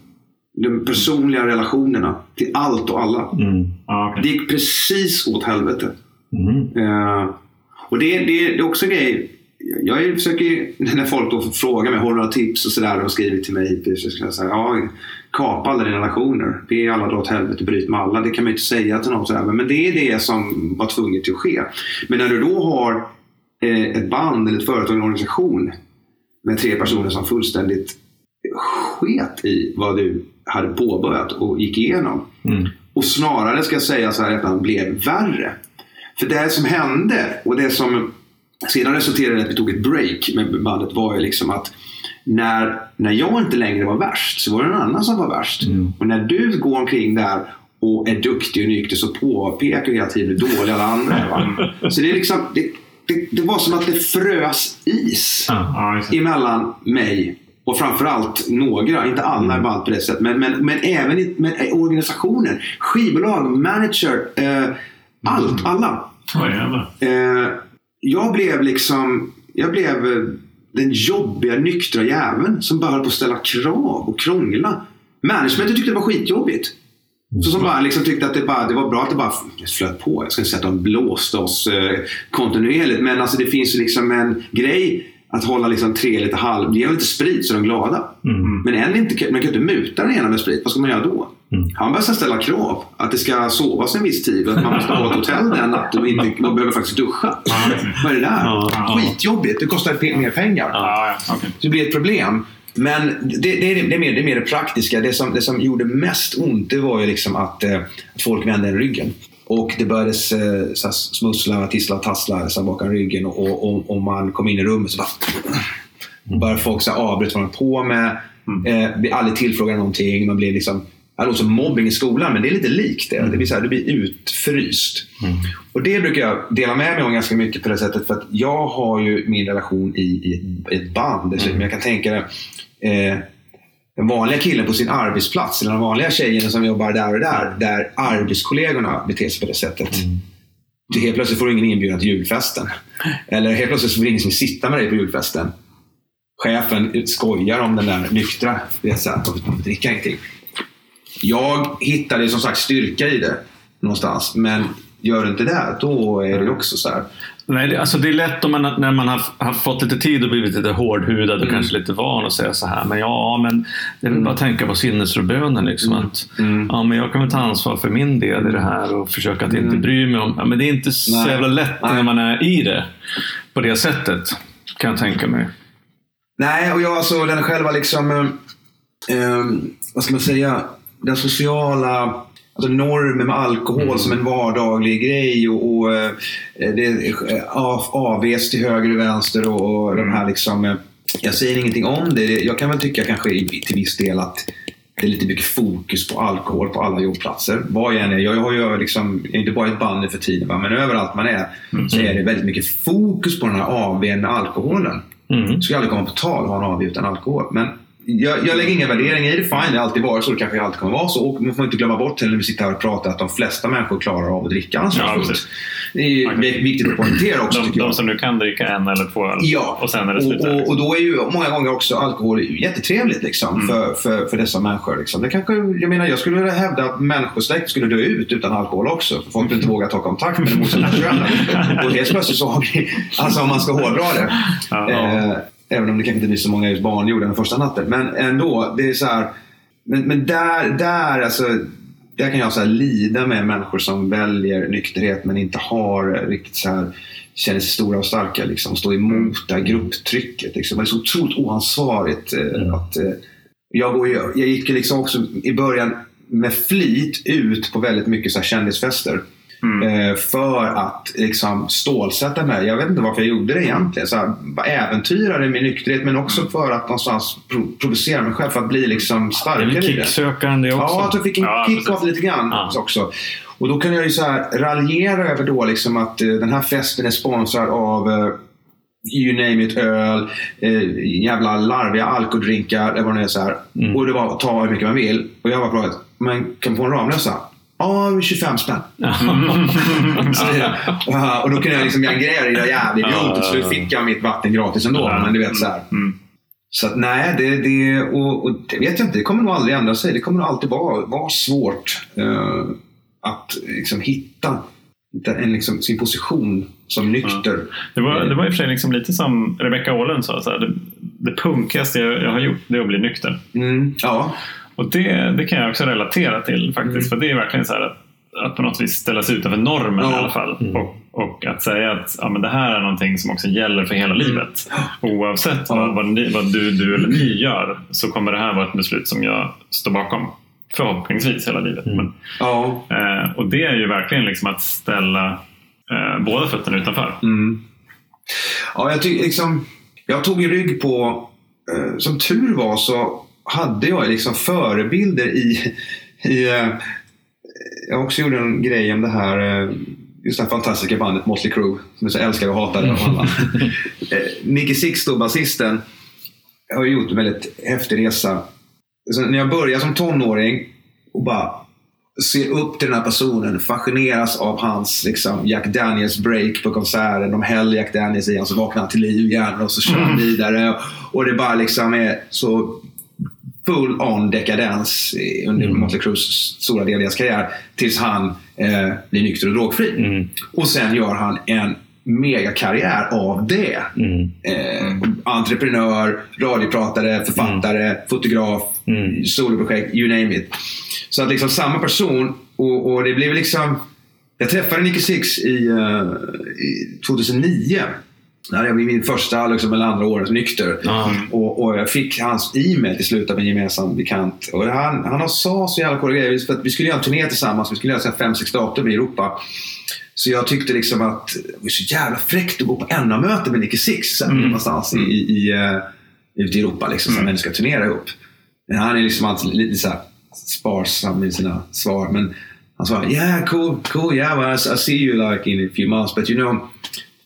De personliga relationerna till allt och alla. Mm. Ja, okej. Det gick precis åt helvete. Mm. Eh, och det, det, det är också en grej. Jag försöker, när folk då frågar mig, har du några tips och sådär och skriver till mig hittills. Så ska jag säga, ja, kapa alla dina relationer. Be alla dra åt helvete, bryt med alla. Det kan man ju inte säga till någon sådär. Men det är det som var tvunget att ske. Men när du då har eh, ett band eller ett företag, en organisation med tre personer som fullständigt sket i vad du hade påbörjat och gick igenom. Mm. Och snarare ska jag säga så här att han blev värre. För det som hände och det som sedan resulterade i att vi tog ett break med bandet var ju liksom att när, när jag inte längre var värst så var det någon annan som var värst. Och när du går omkring där och är duktig och nykter så påpekar du hela tiden hur dåliga alla andra är. Så det, är liksom, det, det, det var som att det frös is det. emellan mig och framförallt några, inte alla i bandet på det sättet, men, men, men även i, men, eh, organisationen, skivbolag, manager, eh, allt, alla. Eh, jag blev liksom, jag blev eh, den jobbiga, nyktra jäveln som bara höll på att ställa krav och krångla. Managementet tyckte det var skitjobbigt. Så som bara liksom tyckte att det, bara, det var bra att det bara flöt på. Jag ska inte säga att de blåste oss eh, kontinuerligt. Men alltså det finns liksom en grej att hålla liksom tre lite halv... Ge lite sprit så är de glada. Men en inte, man kan inte muta den ena med sprit. Vad ska man göra då? Han börjar ställa krav. Att det ska sovas en viss tid att man måste ha ett hotell den natten och inte, man behöver faktiskt duscha. Vad är det där? Skitjobbigt. Det kostar mer pengar. Så det blir ett problem. Men det, det, är, det, är mer, det är mer det praktiska. Det som, det som gjorde mest ont det var ju liksom att, eh, att folk vände en ryggen. Och det började eh, smussla, tissla, tassla så bakom ryggen. Och, och, och, man kom in i rummet så bara... Började folk avbryta vad de på med. Eh, blir aldrig tillfrågade någonting. Man blir liksom... Det låter som mobbing i skolan, men det är lite likt det. Det blir, så här, det blir utfryst. Och det brukar jag dela med mig om ganska mycket på det sättet. För att jag har ju min relation i, i ett, band. Dessutom. Jag kan tänka det. Eh, den vanliga killen på sin arbetsplats, eller den vanliga tjejen som jobbar där och där, där arbetskollegorna beter sig på det sättet. Du helt plötsligt får du ingen inbjudan till julfesten. Eller helt plötsligt får ingen som vill sitta med dig på julfesten. Chefen skojar om den där nyktra. Är så här, de dricker ingenting. Jag hittade som sagt styrka i det någonstans. Men gör du inte det, då är det också så här. Nej, det, alltså det är lätt om man, när man har, har fått lite tid och blivit lite hårdhudad och kanske lite van att säga så här. Men ja, men det är väl bara att tänka på sinnesrobönen. Liksom, att, Ja, men jag kan väl ta ansvar för min del i det här och försöka att inte bry mig om... Ja, men det är inte så Nej. jävla lätt när Nej. man är i det på det sättet. Kan jag tänka mig. Nej, och jag alltså den själva liksom... eh, eh, vad ska man säga? Den sociala alltså normen med alkohol som en vardaglig grej och, och eh, det av, AVs till höger och vänster och, och de här liksom... eh, jag säger ingenting om det. Jag kan väl tycka kanske till viss del att det är lite mycket fokus på alkohol på alla jobbplatser. Vad jag än är. Jag har ju liksom, inte bara ett band för tiden, men överallt man är så är det väldigt mycket fokus på den här AWn med alkoholen. Mm. Det skulle aldrig komma på tal att ha en AW utan alkohol. Men jag, jag lägger ingen värdering i det. Fine, det har alltid varit så. Det kanske alltid kommer vara så. Och man får inte glömma bort när vi sitter här och pratar att de flesta människor klarar av att dricka Ja, ansvarsfullt. precis. det är viktigt att poängtera också De, de som nu kan dricka en eller två öl Ja, och sen är det och, slut där. och, och då är ju många gånger också alkohol jättetrevligt liksom, Mm. för, för, för dessa människor. Liksom. Det kanske, jag menar, jag skulle vilja hävda att människosläkt skulle dö ut utan alkohol också. För folk inte vågar ta kontakt med det motsatta könet. Och helt plötsligt så har vi, alltså om man ska hårdra det. Ja. Eh, även om det kanske inte blir så många just barnjord den första natten. Men ändå, det är så här. Men, men där, där, alltså, där kan jag så lida med människor som väljer nykterhet men inte har riktigt så här känner sig stora och starka liksom, står emot det här grupptrycket. Liksom. Det är så otroligt oansvarigt. Eh, att, eh, jag, går, jag gick liksom också i början med flit ut på väldigt mycket så här kändisfester. Eh, för att liksom stålsätta mig. Jag vet inte varför jag gjorde det egentligen. Så här, bara äventyrade min nykterhet men också för att någonstans pro- provocera mig själv för att bli liksom är starkare det. kicksökaren det också? Ja, att jag fick en Ja, kick av lite grann Ja. också. Och då kan jag ju så här raljera över då liksom att eh, den här festen är sponsrad av eh, you name it, öl, eh, jävla larviga alkodrinkar, eller vad det är så här. Mm. Och det var ta hur mycket man vill. Och jag var men kan man få en Ramlösa? Ja, 25 spänn. Så ja, och då kunde jag liksom gangreja det där jävligt Ja. Och så ja, ja. fick jag mitt vatten gratis ändå. Ja. Men du vet så här. Mm. Så att, nej, det, det, och, och det vet jag inte. Det kommer nog aldrig ändra sig. Det kommer nog alltid vara, vara svårt eh, att liksom, hitta, en, liksom, sin position som nykter. Det var, det var i och för sig liksom lite som Rebecca Åhlund sa. Så här, det, det punkigaste jag, jag har gjort det är att bli nykter. Mm, ja, Och det, det kan jag också relatera till faktiskt. För det är verkligen så här att, att på något vis ställa sig utanför normen Ja. i alla fall. Och, och att säga att ja, men det här är någonting som också gäller för hela livet. Oavsett Ja. vad, vad, ni, vad du, du eller ni gör så kommer det här vara ett beslut som jag står bakom. Förhoppningsvis hela livet. Men, ja. eh, och det är ju verkligen liksom att ställa eh, båda fötterna utanför. Mm. Ja, jag, tycker liksom, jag tog ju rygg på... Eh, som tur var så hade jag liksom förebilder i... i eh, jag också gjorde en grej om det här, eh, just det här fantastiska bandet Motley Crue. Som så älskade och hatade av alla. eh, Nicky Six, då, basisten, har gjort en väldigt häftig resa. Så när jag började som tonåring och bara ser upp till den här personen, fascineras av hans liksom, Jack Daniels break på konserten. De häller Jack Daniels i honom så vaknar han till liv igen och så kör han vidare. Och det bara liksom är så full on dekadens under Motley Crues stora del av deras karriär. Tills han eh, blir nykter och drogfri. Och sen gör han en megakarriär av det. Eh, entreprenör, radiopratare, författare, fotograf, soloprojekt, you name it. Så att liksom samma person och, och det blev liksom... Jag träffade Nicky Six i, eh, i 2009. Det här är min första liksom, eller andra året nykter. Ja. Och, och jag fick hans e-mail till slut av en gemensam bekant. Och han, han sa så jävla coola grejer. För att vi skulle göra en turné tillsammans. Vi skulle göra fem, sex datum i Europa. Så jag tyckte liksom att det var så jävla fräckt att gå på NA-möte med Nicky Six sen någonstans i, i, i, uh, ute i Europa. Liksom, mm. När vi ska turnera ihop. Men han är liksom alltid lite så här sparsam i sina svar. Men han sa yeah cool, cool, yeah well, I see you like in a few months. But you know,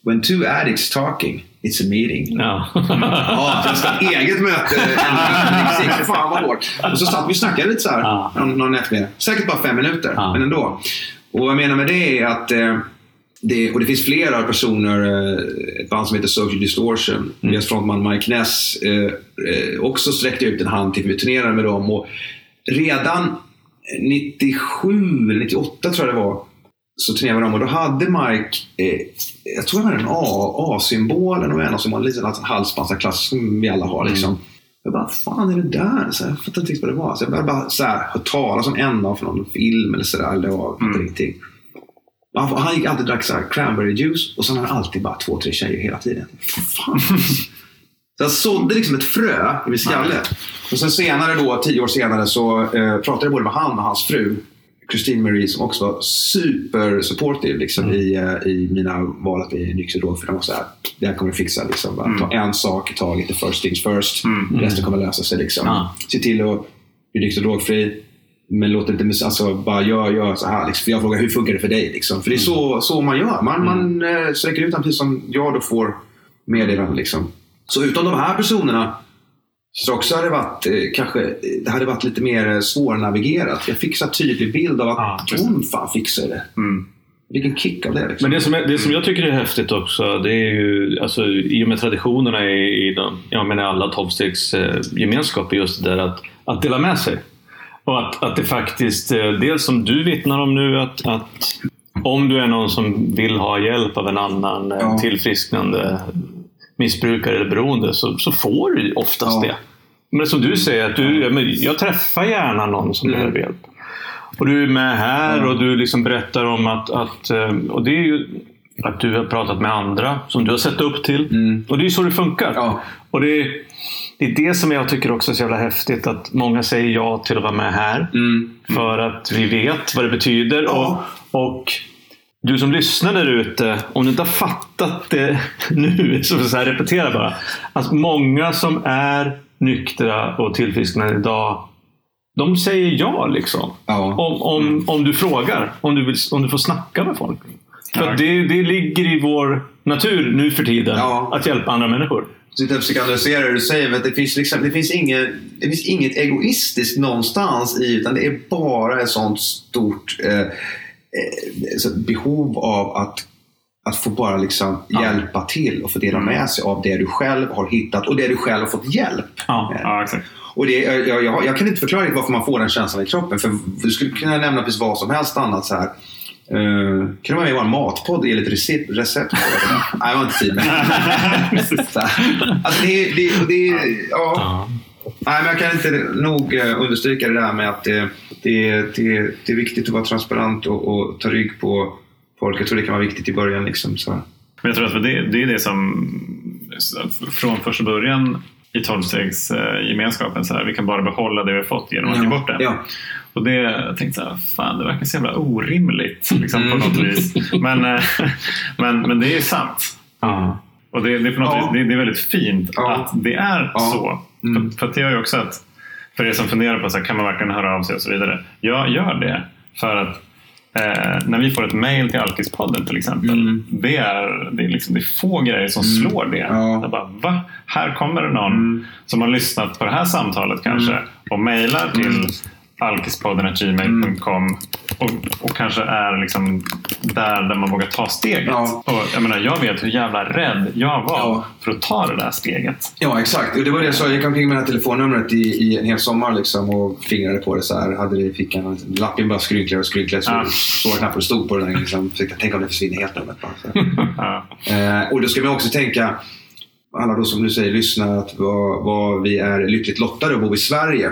when two addicts talking, it's a meeting. Ja. Ja, jag ska ha eget möte. Fan vad hårt. Och så satt vi och snackade lite så här Ja. någon, någon eftermiddag. Säkert bara fem minuter, Ja. men ändå. Och vad jag menar med det är att eh, det, och det finns flera personer, eh, ett band som heter Social Distortion. Deras frontman Mike Ness eh, eh, också sträckte ut en hand till vi turnerade med dem. Och redan 97 eller 98 tror jag det var så turnerade dem och då hade Mike, eh, jag tror han hade en A- A-symbol eller en A-symbol, en liten halsbandsklass som vi alla har. Liksom. Jag bara, fan är det där? Så jag fattade inte riktigt vad det var. Så jag började bara så här, hört talas om en av från någon film eller sådär. Eller fattade Mm. Och Han, han gick alltid och drack så här cranberry juice och så hade han alltid bara två, tre tjejer hela tiden. Fan. Så jag sådde liksom ett frö i min skalle. Och sen senare då, tio år senare, så eh, pratade jag både med han och hans fru. Christine Marie som också var super supportive liksom, i, eh, i mina val att bli nykter drog. För de var så här, det här kommer vi fixa. Liksom, bara, Ta en sak i taget, the first things first. Resten kommer lösa sig. Liksom. Ja. Se till att bli nykter drogfri. Men låt inte alltså, bara gör, gör så här. Liksom. För jag frågar hur funkar det för dig? Liksom. För det är så, så man gör. Man, man eh, sträcker ut den precis som jag då får meddelanden. Liksom. Så utan de här personerna så också hade det varit, eh, kanske, eh, det hade varit lite mer eh, svårnavigerat. Jag fick så här tydlig bild av att precis. de fan fixar det. Mm. Vilken kick av det. Liksom. Men det som, är, det som jag tycker är häftigt också, det är ju alltså, i och med traditionerna i, i de, jag menar alla tolvstegsgemenskaper, just det där att, att dela med sig. Och att, att det faktiskt, eh, dels som du vittnar om nu, att, att om du är någon som vill ha hjälp av en annan eh, Ja. tillfrisknande missbrukare eller beroende så, så får du oftast Ja. det. Men som du säger, att du, jag träffar gärna någon som Mm. behöver hjälp. Och du är med här och du liksom berättar om att, att eh, och det är ju att du har pratat med andra som du har sett upp till. Mm. Och det är så det funkar. Ja. Och det är, det är det som jag tycker också är så jävla häftigt. Att många säger ja till att vara med här. Mm. För att vi vet vad det betyder. Ja. Och, och du som lyssnar där ute, om du inte har fattat det nu, så, så här, repetera bara. Att många som är nyktra och tillfrisknade idag, de säger ja liksom. Ja. Om, om, om du frågar, om du, vill, om du får snacka med folk. För det, det ligger i vår natur nu för tiden Ja. att hjälpa andra människor. sitta och försöka analysera det du säger, men det finns, liksom, det, finns inget, det finns inget egoistiskt någonstans i utan det är bara ett sånt stort eh, behov av att, att få bara liksom hjälpa till och få dela med sig av det du själv har hittat och det du själv har fått hjälp. Ja. med. Ja, exakt. Och det, jag, jag, jag kan inte förklara varför man får den känslan i kroppen. För du skulle kunna nämna precis vad som helst annat. Så här. Uh, kan du vara med i vår matpodd och ge lite recept? recept på det? Nej, jag har inte tid med det. Alltså det, det, det, ja. Ja. Nej, men jag kan inte nog eh, understryka det där med att det, det, det, det är viktigt att vara transparent och, och ta rygg på folk. Jag tror det kan vara viktigt i början. Liksom, så. Men jag tror att det, det är det som från första början i tolvstegsgemenskapen, så här, vi kan bara behålla det vi har fått genom att ge bort det. Ja. Och det, jag tänkte så här, fan det verkar så jävla orimligt liksom, på något vis. Men, eh, men, men det är sant. Ja. Och det, det, är på något Ja. det, det är väldigt fint Ja. att det är Ja. så. Mm. För, för att det gör ju också att, för er som funderar på så här, kan man verkligen höra av sig och så vidare. Jag gör det för att eh, när vi får ett mail till Alkispodden till exempel. Mm. Det, är, det, är liksom, det är få grejer som slår det. Ja. Jag bara, va? Här kommer det någon Mm. som har lyssnat på det här samtalet kanske och mejlar till Mm. alkispodden.gmail.com och, och kanske är liksom där, där man vågar ta steget. Ja. Och jag, menar, jag vet hur jävla rädd jag var Ja. för att ta det där steget. Ja, exakt. Och det var det jag sa. Jag gick omkring med det här telefonnumret i, i en hel sommar liksom, och fingrade på det så här. Hade det i fickan. Lappen bara skrynkligare och skrynkligare. Så Ja. jag knappt det stod på den. Liksom. Försökte tänka om det försvinner helt numret. Så. Ja. Eh, och då ska man också tänka, alla då som du säger lyssnar, att vad, vad vi är lyckligt lottade att bo i Sverige.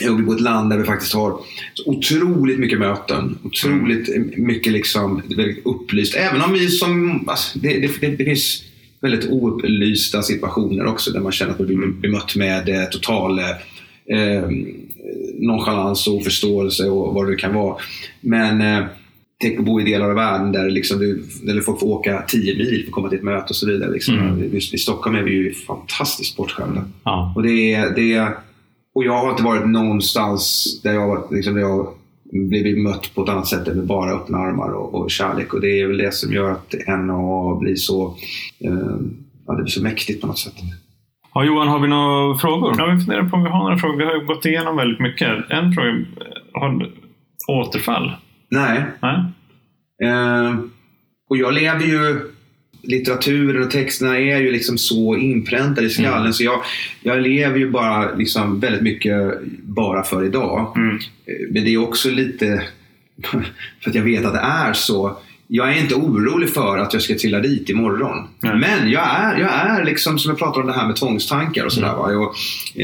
Vi bor i ett land där vi faktiskt har otroligt mycket möten. Otroligt mycket liksom, väldigt upplyst. Även om vi som... Alltså, det, det, det, det finns väldigt oupplysta situationer också där man känner att man blir bemött med eh, total eh, nonchalans och oförståelse och vad det kan vara. Men eh, tänk att bo i delar av världen där, liksom du, där folk får åka 10 mil för att komma till ett möte och så vidare. Liksom. Mm. Just I Stockholm är vi ju fantastiskt bortskämda. Ja. Och, det är, det är, och jag har inte varit någonstans där jag, liksom, där jag blivit mött på ett annat sätt än med bara öppna armar och, och kärlek. Och det är väl det som gör att NA blir så, eh, ja, det blir så mäktigt på något sätt. Ja, Johan, har vi några frågor? Ja, vi funderar på om vi har några frågor. Vi har ju gått igenom väldigt mycket. En fråga, har du återfall? Nej. Nej? Eh, och jag lever ju... Litteraturen och texterna är ju liksom så inpräntade i skallen så jag, jag lever ju bara liksom väldigt mycket bara för idag. Mm. Eh, Men det är också lite för att jag vet att det är så. Jag är inte orolig för att jag ska trilla dit imorgon. Nej. Men jag är, jag är liksom, som jag pratade om det här med tvångstankar och sådär. va. Jag,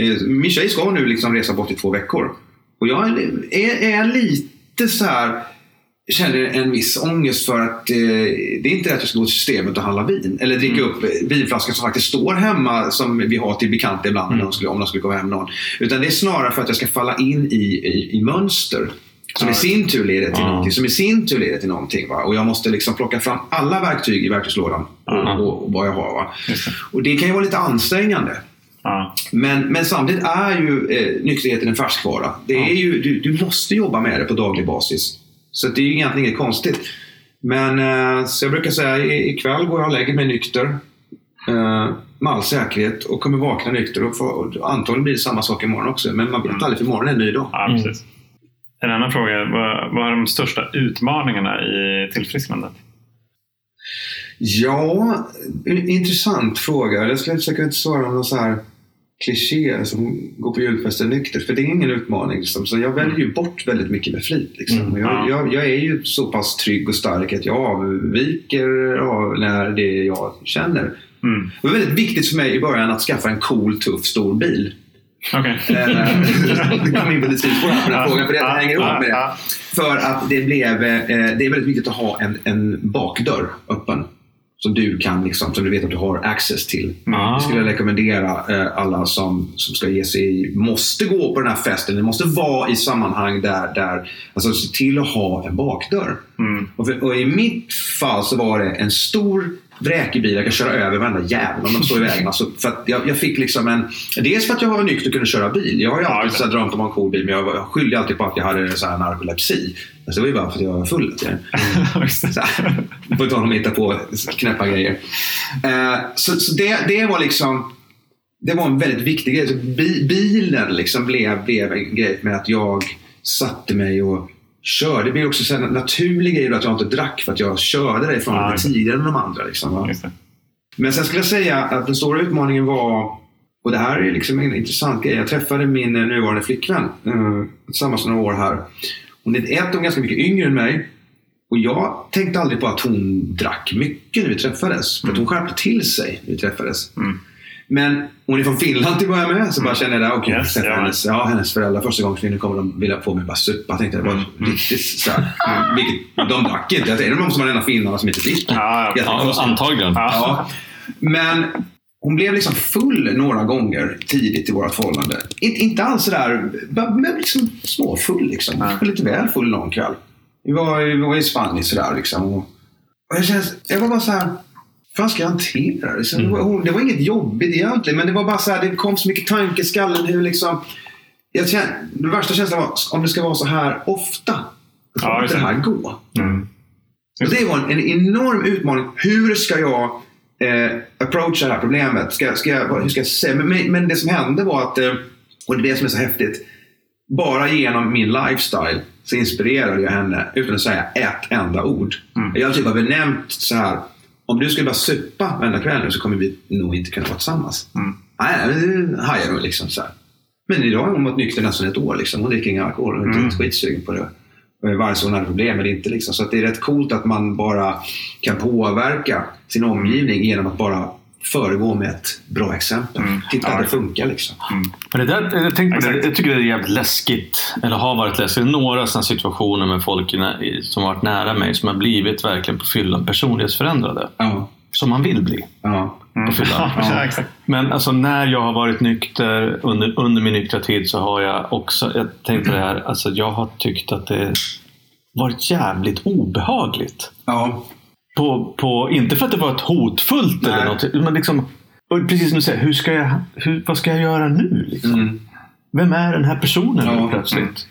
eh, min tjej ska nu liksom resa bort i två veckor. Och jag är, är, är lite så här känner en viss ångest för att eh, det är inte det att jag ska gå till systemet och handla vin. Eller dricka upp eh, vinflaskor som faktiskt står hemma som vi har till bekanta ibland när de skulle, om de skulle komma hem någon. Utan det är snarare för att jag ska falla in i, i, i mönster. Som i sin tur leder till Ja. någonting. Som i sin tur leder till någonting. Va? Och jag måste liksom plocka fram alla verktyg i verktygslådan. Ja. Och, och, vad jag har. Va? Det. Och det kan ju vara lite ansträngande. Ja. Men, men samtidigt är ju eh, nykterheten en färskvara. Det är ju, du, du måste jobba med det på daglig basis. Så det är ju egentligen inget konstigt. Men eh, så jag brukar säga i- ikväll går jag och lägger mig nykter. Eh, med all säkerhet och kommer vakna nykter. Och, få, och antagligen blir det samma sak imorgon också. Men man vet aldrig för imorgon är en ny dag. Ja, Mm. precis. En annan fråga, vad, vad är de största utmaningarna i tillfrisknandet? Ja, intressant fråga. Jag skulle försöka inte svara med någon så här kliché som går på julfesten nykter. För det är ingen utmaning. Liksom. Så jag väljer ju bort väldigt mycket med flit. Liksom. Mm, jag, ja. jag, jag är ju så pass trygg och stark att jag avviker av när det jag känner. Mm. Det var väldigt viktigt för mig i början att skaffa en cool, tuff, stor bil. Okej. Eh, Det kom in på lite sidospår på den frågan, för det hänger ihop med det. För att det blev, eh, det är väldigt viktigt att ha en, en bakdörr öppen. Som du kan, liksom, som du vet att du har access till. Ah. Det skulle jag rekommendera eh, alla som, som ska ge sig i, måste gå på den här festen. Det måste vara i sammanhang där, där alltså se till att ha en bakdörr. Mm. Och, för, och i mitt fall så var det en stor vräkig bil. Jag kan köra över varenda jävel om de står i vägen. Alltså, för att jag, jag fick liksom en... Dels för att jag var nykter och kunde köra bil. Jag har ju alltid här, drömt om att en cool bil, men jag, skyllde alltid på att jag hade så här narkolepsi. Alltså, det var ju bara för att jag var full. här, Får inte honom hitta på knäppa grejer. Eh, så så det, det var liksom det var en väldigt viktig grej. Så bi, bilen liksom blev, blev en grej med att jag satte mig och körde. Det blev också så här en naturlig grej att jag inte drack för att jag körde Ja, lite just det. tidigare än de andra. Liksom. Men sen skulle jag säga att den stora utmaningen var, och det här är liksom en intressant grej. Jag träffade min eh, nuvarande flickvän eh, tillsammans några år här. Hon är ett, är ganska mycket yngre än mig. Och jag tänkte aldrig på att hon drack mycket när vi träffades. För att hon skärpte till sig när vi träffades. Mm. Men hon är från Finland till att börja med. Så bara kände jag, okej, Yes, träffa ja. hennes, ja, hennes föräldrar första gången. Så nu kommer de vilja få mig bara supa. Jag tänkte det var riktigt sådär. Vilket, de drack inte. Jag tänkte, är det någon som har ena finnarna som inte dricker? Ja, ja. Jag antagligen. Ja. Men hon blev liksom full några gånger tidigt i vårt förhållande. In, inte alls sådär, men liksom småfull liksom. Ja. Lite väl full någon kväll. Vi var, vi var i Spanien sådär liksom. Och, och jag, jag var bara såhär, hur fan ska jag hantera det? Så det, var, hon- det var inget jobbigt egentligen, men det var bara så här, det kom så mycket tankar i skallen. Hur liksom, jag kände, den värsta känslan var om det ska vara så här ofta. Får Ja, inte det här gå. Mm. Och det var en, en enorm utmaning. Hur ska jag eh, approacha det här problemet? Ska, ska jag, hur ska jag säga? Men, men, det som hände var att, eh, och det är det som är så häftigt, bara genom min lifestyle så inspirerade jag henne utan att säga ett enda ord. Mm. Jag typ har benämnt så här, om du skulle bara supa varenda kväll nu så kommer vi nog inte kunna vara tillsammans. Mm. Nej, hajar hon liksom så här. Men idag har hon varit nykter nästan ett år. Liksom. Hon dricker ingen alkohol. Hon är Mm. inte skitsugen på det. Vare sig hon hade problem eller inte. Liksom. Så att det är rätt coolt att man bara kan påverka sin omgivning genom att bara föregå med ett bra exempel. Mm. Titta Ja. att det funkar liksom. Men det där, jag, tänkte på det, jag tycker det är jävligt läskigt, eller har varit läskigt. Några sådana situationer med folk som har varit nära mig som har blivit verkligen på fyllan personlighetsförändrade. Ja. Som man vill bli Ja. Mm. på fyllan. Men alltså när jag har varit nykter under, under min nyktra tid så har jag också, jag tänkte det här, alltså jag har tyckt att det varit jävligt obehagligt. Ja. På, på, inte för att det var ett hotfullt Nej. eller något, men liksom, och precis som du säger, hur ska jag, hur, vad ska jag göra nu? Liksom? Mm. Vem är den här personen Ja. plötsligt?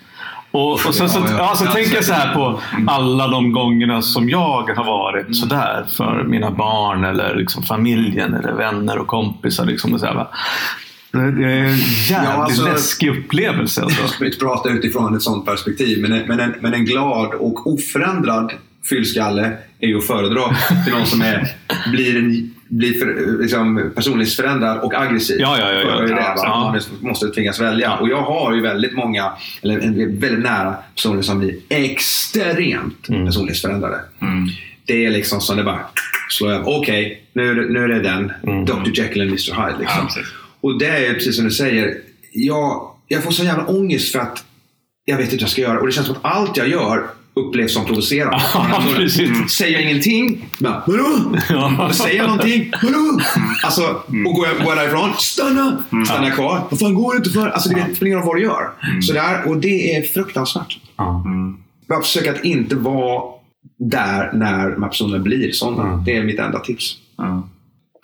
Och, och så, så, Ja, ja, ja. så tänker jag så här på Mm. alla de gångerna som jag har varit sådär för mina barn eller liksom familjen eller vänner och kompisar. Liksom, och så här, va? Det är en jävligt Ja, alltså- läskig upplevelse. Alltså. Jag ska inte prata utifrån ett sånt perspektiv, men en, men en, men en glad och oförändrad fyllskalle är ju att föredra till någon som är, blir, en, blir för, liksom, personlighetsförändrad och aggressiv. Ja, ja, ja, ja. Det Ja, ja. Man måste tvingas välja. Och jag har ju väldigt många, eller en väldigt nära personer som blir extremt Mm. personlighetsförändrade. Mm. Det är liksom som det bara slår över. Okej, nu, är det- nu är det den. Mm. Dr Jekyll and Mr Hyde. Liksom. Ja. Och det är precis som du säger. Jag, jag får så jävla ångest för att jag vet inte vad jag ska göra. Och det känns som att allt jag gör upplevs som provocerande. Ja, precis. Säger jag ingenting? Bara, Vadå? Ja. Säger jag någonting? Vadå? Alltså, och går jag, går jag därifrån? Stanna! Stannar jag kvar? Vad fan går det inte för? Alltså, det spelar ingen roll vad du gör. Så där, och det är fruktansvärt. Mm. Bara försöka att inte vara där när de här personerna blir sådana. Det är mitt enda tips.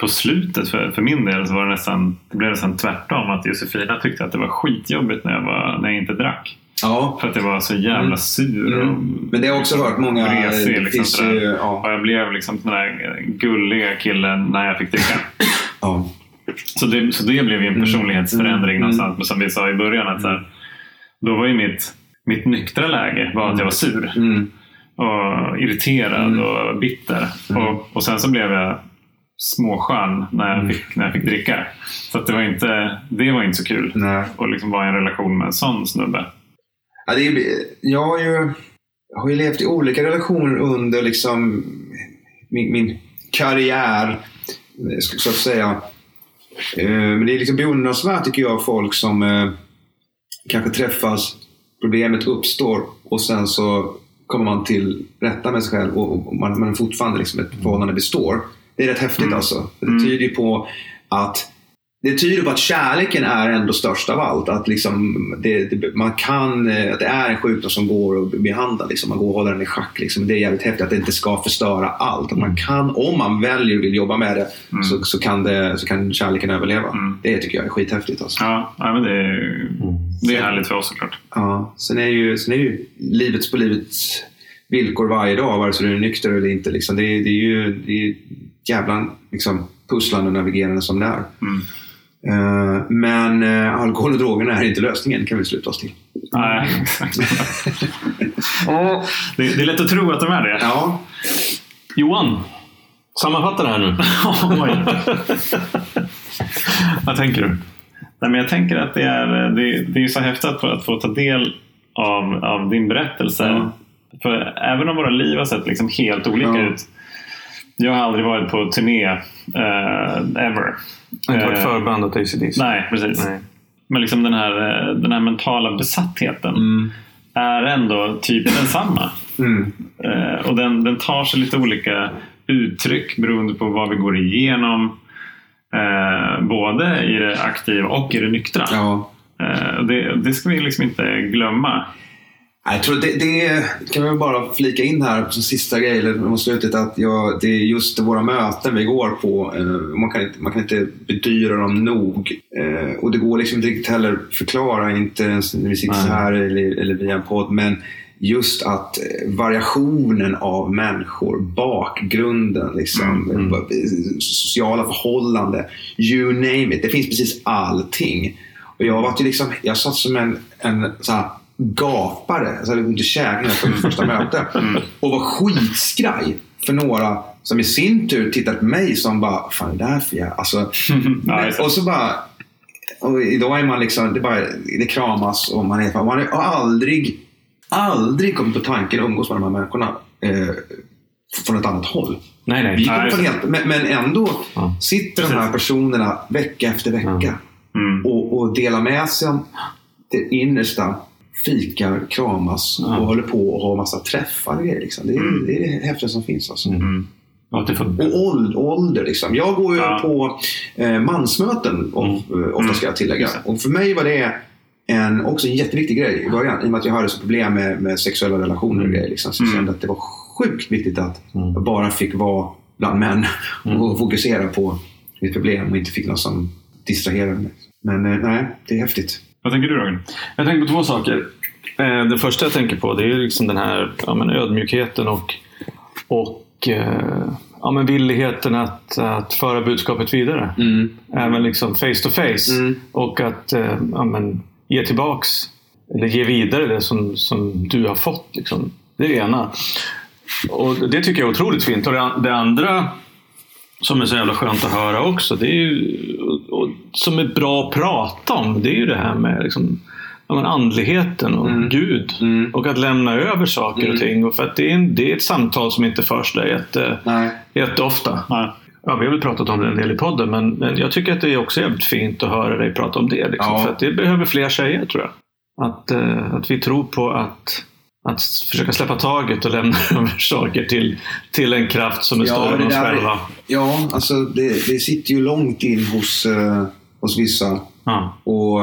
På slutet för, för min del så var det nästan, det blev nästan tvärtom. Att Josefina tyckte att det var skitjobbigt när jag, var, när jag inte drack. Ja. För att jag var så jävla Mm. sur. Mm. Men det har jag också hört många... Vresig, det liksom, sådär. ja, och jag blev liksom den där gulliga killen när jag fick dricka. ja. Så det, så det blev ju en personlighetsförändring Mm. någonstans. Men som vi sa i början, att så här, då var ju mitt, mitt nyktra läge var att jag var sur. Mm. och irriterad Mm. och bitter. Mm. Och, och sen så blev jag småskön när jag, Mm. fick, när jag fick dricka. Så det, var inte, det var inte så kul. Nej. att liksom vara i en relation med en sån snubbe. Ja, det är, jag, har ju, jag har ju levt i olika relationer under liksom min, min karriär, så så att säga. Eh, Men det är liksom beundransvärt tycker jag, folk som eh, kanske träffas, problemet uppstår och sen så kommer man till rätta med sig själv och och man, man fortfarande liksom ett förhållande består. Det är rätt häftigt Mm. alltså. Det Mm. tyder ju på att det tyder på att kärleken är ändå störst av allt. Att liksom, det, det, man kan, eh, att det är en sjukdom som går att behandla. Liksom. Man går och håller den i schack. Liksom. Det är jävligt häftigt att det inte ska förstöra allt. Att man kan, om man väljer och vill jobba med det Mm. så, så, kan det, så kan kärleken överleva. Mm. Det tycker jag är skithäftigt. Alltså. Ja, ja men det är, det är härligt för oss såklart. Ja. Sen, är ju, sen är ju livets på livets villkor varje dag, vare sig du är nykter eller inte. Liksom. Det, är, det är ju det är jävla liksom, pusslande och navigerande som det är. Mm. Eh, men uh, alkohol och drogerna är inte lösningen, kan vi sluta oss till. Nej, exakt. det, är lätt att tro att de är det. Ja, Johan, sammanfatta det här nu. Vad tänker du? Nej, men jag tänker att det är, det, det är så häftigt att få, att få ta del av, av din berättelse. Ja. För även om våra liv har sett liksom helt olika Ja. ut. Jag har aldrig varit på turné eh, ever. Jag har inte varit Eh, förband åt ACDC. Nej, precis. Nej. Men liksom den här, eh, den här mentala besattheten Mm. är ändå typ densamma. Mm. Eh, och den, den tar sig lite olika uttryck beroende på vad vi går igenom. Eh, både i det aktiva och i det nyktra. ja. Och det, det ska vi liksom inte glömma. Jag tror det, det kan vi bara flika in här som sista grej eller mot slutet att jag, det är just våra möten vi går på. Eh, man, kan inte, man kan inte bedyra dem nog. Eh, och det går liksom inte riktigt heller förklara, inte ens när vi sitter så här eller, eller via en podd. Men just att eh, variationen av människor, bakgrunden, liksom, Mm, mm. sociala förhållanden, you name it. Det finns precis allting. Och jag var ju liksom, jag satt som en, en så här, gapare, alltså jag hade ont i käken på mitt första möte. Och var skitskraj för några som i sin tur tittade på mig som bara, "Vad fan är det här för jävla... Alltså, Ja, det. och så bara... Och idag är man liksom, det, bara, det kramas och man är... Man har aldrig, aldrig kommit på tanken att umgås med de här människorna eh, från ett annat håll. Nej, nej. Vi Nej, från helt, men, men ändå Ja. sitter de här personerna vecka efter vecka Mm. och, och delar med sig om det innersta. Fikar, kramas och håller på och har massa träffar och grejer. Liksom. Det, är, Mm. det är det häftigaste som finns. Alltså. Mm. Och får... Ålder, ålder liksom. Jag går ju Ja. på eh, mansmöten of, Mm. eh, ofta ska jag tillägga. Och för mig var det en, också en jätteviktig grej i början. I och med att jag hade så problem med, med sexuella relationer och Mm. grejer. Liksom. Så jag Mm. kände att det var sjukt viktigt att jag bara fick vara bland män och fokusera på mitt problem och inte fick något som distraherade mig. Men eh, nej, det är häftigt. Vad tänker du Roger? Jag tänker på två saker. Eh, Det första jag tänker på det är liksom den här ja, men ödmjukheten och, och eh, ja, men villigheten att, att föra budskapet vidare. Även liksom face to face. Mm. Och att eh, ja, men, ge tillbaks eller ge vidare det som, som du har fått. Liksom. Det är det ena. Och det tycker jag är otroligt fint. Och det andra som är så jävla skönt att höra också, det är ju, och, och, som är bra att prata om, det är ju det här med liksom, men andligheten och Mm. Gud. Mm. Och att lämna över saker Mm. och ting. Och för att det är, en, det är ett samtal som inte förs där jätte, Nej. jätteofta. Ja. Ja, vi har väl pratat om det en del i podden, men, men jag tycker att det är också jävligt fint att höra dig prata om det. Liksom, Ja. För det behöver fler säga, tror jag. Att, eh, att vi tror på att, att försöka släppa taget och lämna över saker till, till en kraft som är Ja, större än oss själva. Ja, alltså det, det sitter ju långt in hos, eh, hos vissa. Ja. Och,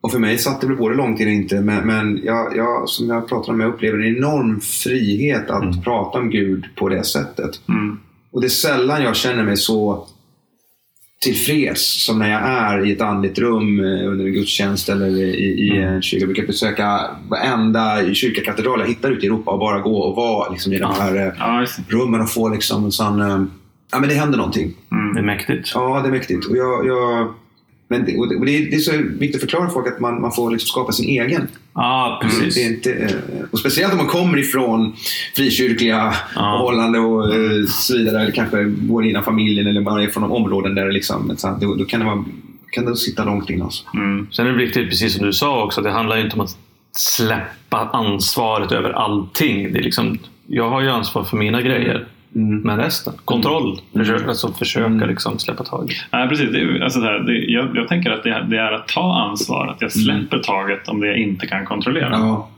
och för mig satt det väl både långt in och inte. Men, men jag, jag, som jag pratar om, jag upplever en enorm frihet att Mm. prata om Gud på det sättet. Mm. Och det är sällan jag känner mig så tillfreds som när jag är i ett andligt rum eh, under en gudstjänst eller i, i Mm. en kyrka. Jag brukar besöka varenda kyrkakatedral jag hittar ute i Europa och bara gå och vara liksom, i de här eh, Ja, rummen och få liksom en sån... eh, Ja, men det händer någonting. Det är Mm. mäktigt. Ja, det är mäktigt. Och, jag, jag, men det, och det, det, är, så viktigt att förklara för folk att man, man får liksom skapa sin egen. Ja, precis. Det är inte, eh, och speciellt om man kommer ifrån frikyrkliga Ja. förhållanden och eh, så vidare. Eller kanske går inom familjen eller man är från områden där det liksom, då, då kan det, vara, kan det sitta långt in. Alltså. Mm. Sen är det viktigt, precis som du sa också, det handlar inte om att släppa ansvaret över allting. Det är liksom, jag har ju ansvar för mina grejer. Men resten, kontroll. Försöka, alltså försöka Mm. liksom släppa taget. Nej, precis. Det alltså det här, det, jag, jag tänker att det, det är att ta ansvar. Att jag släpper taget om det jag inte kan kontrollera. Ja.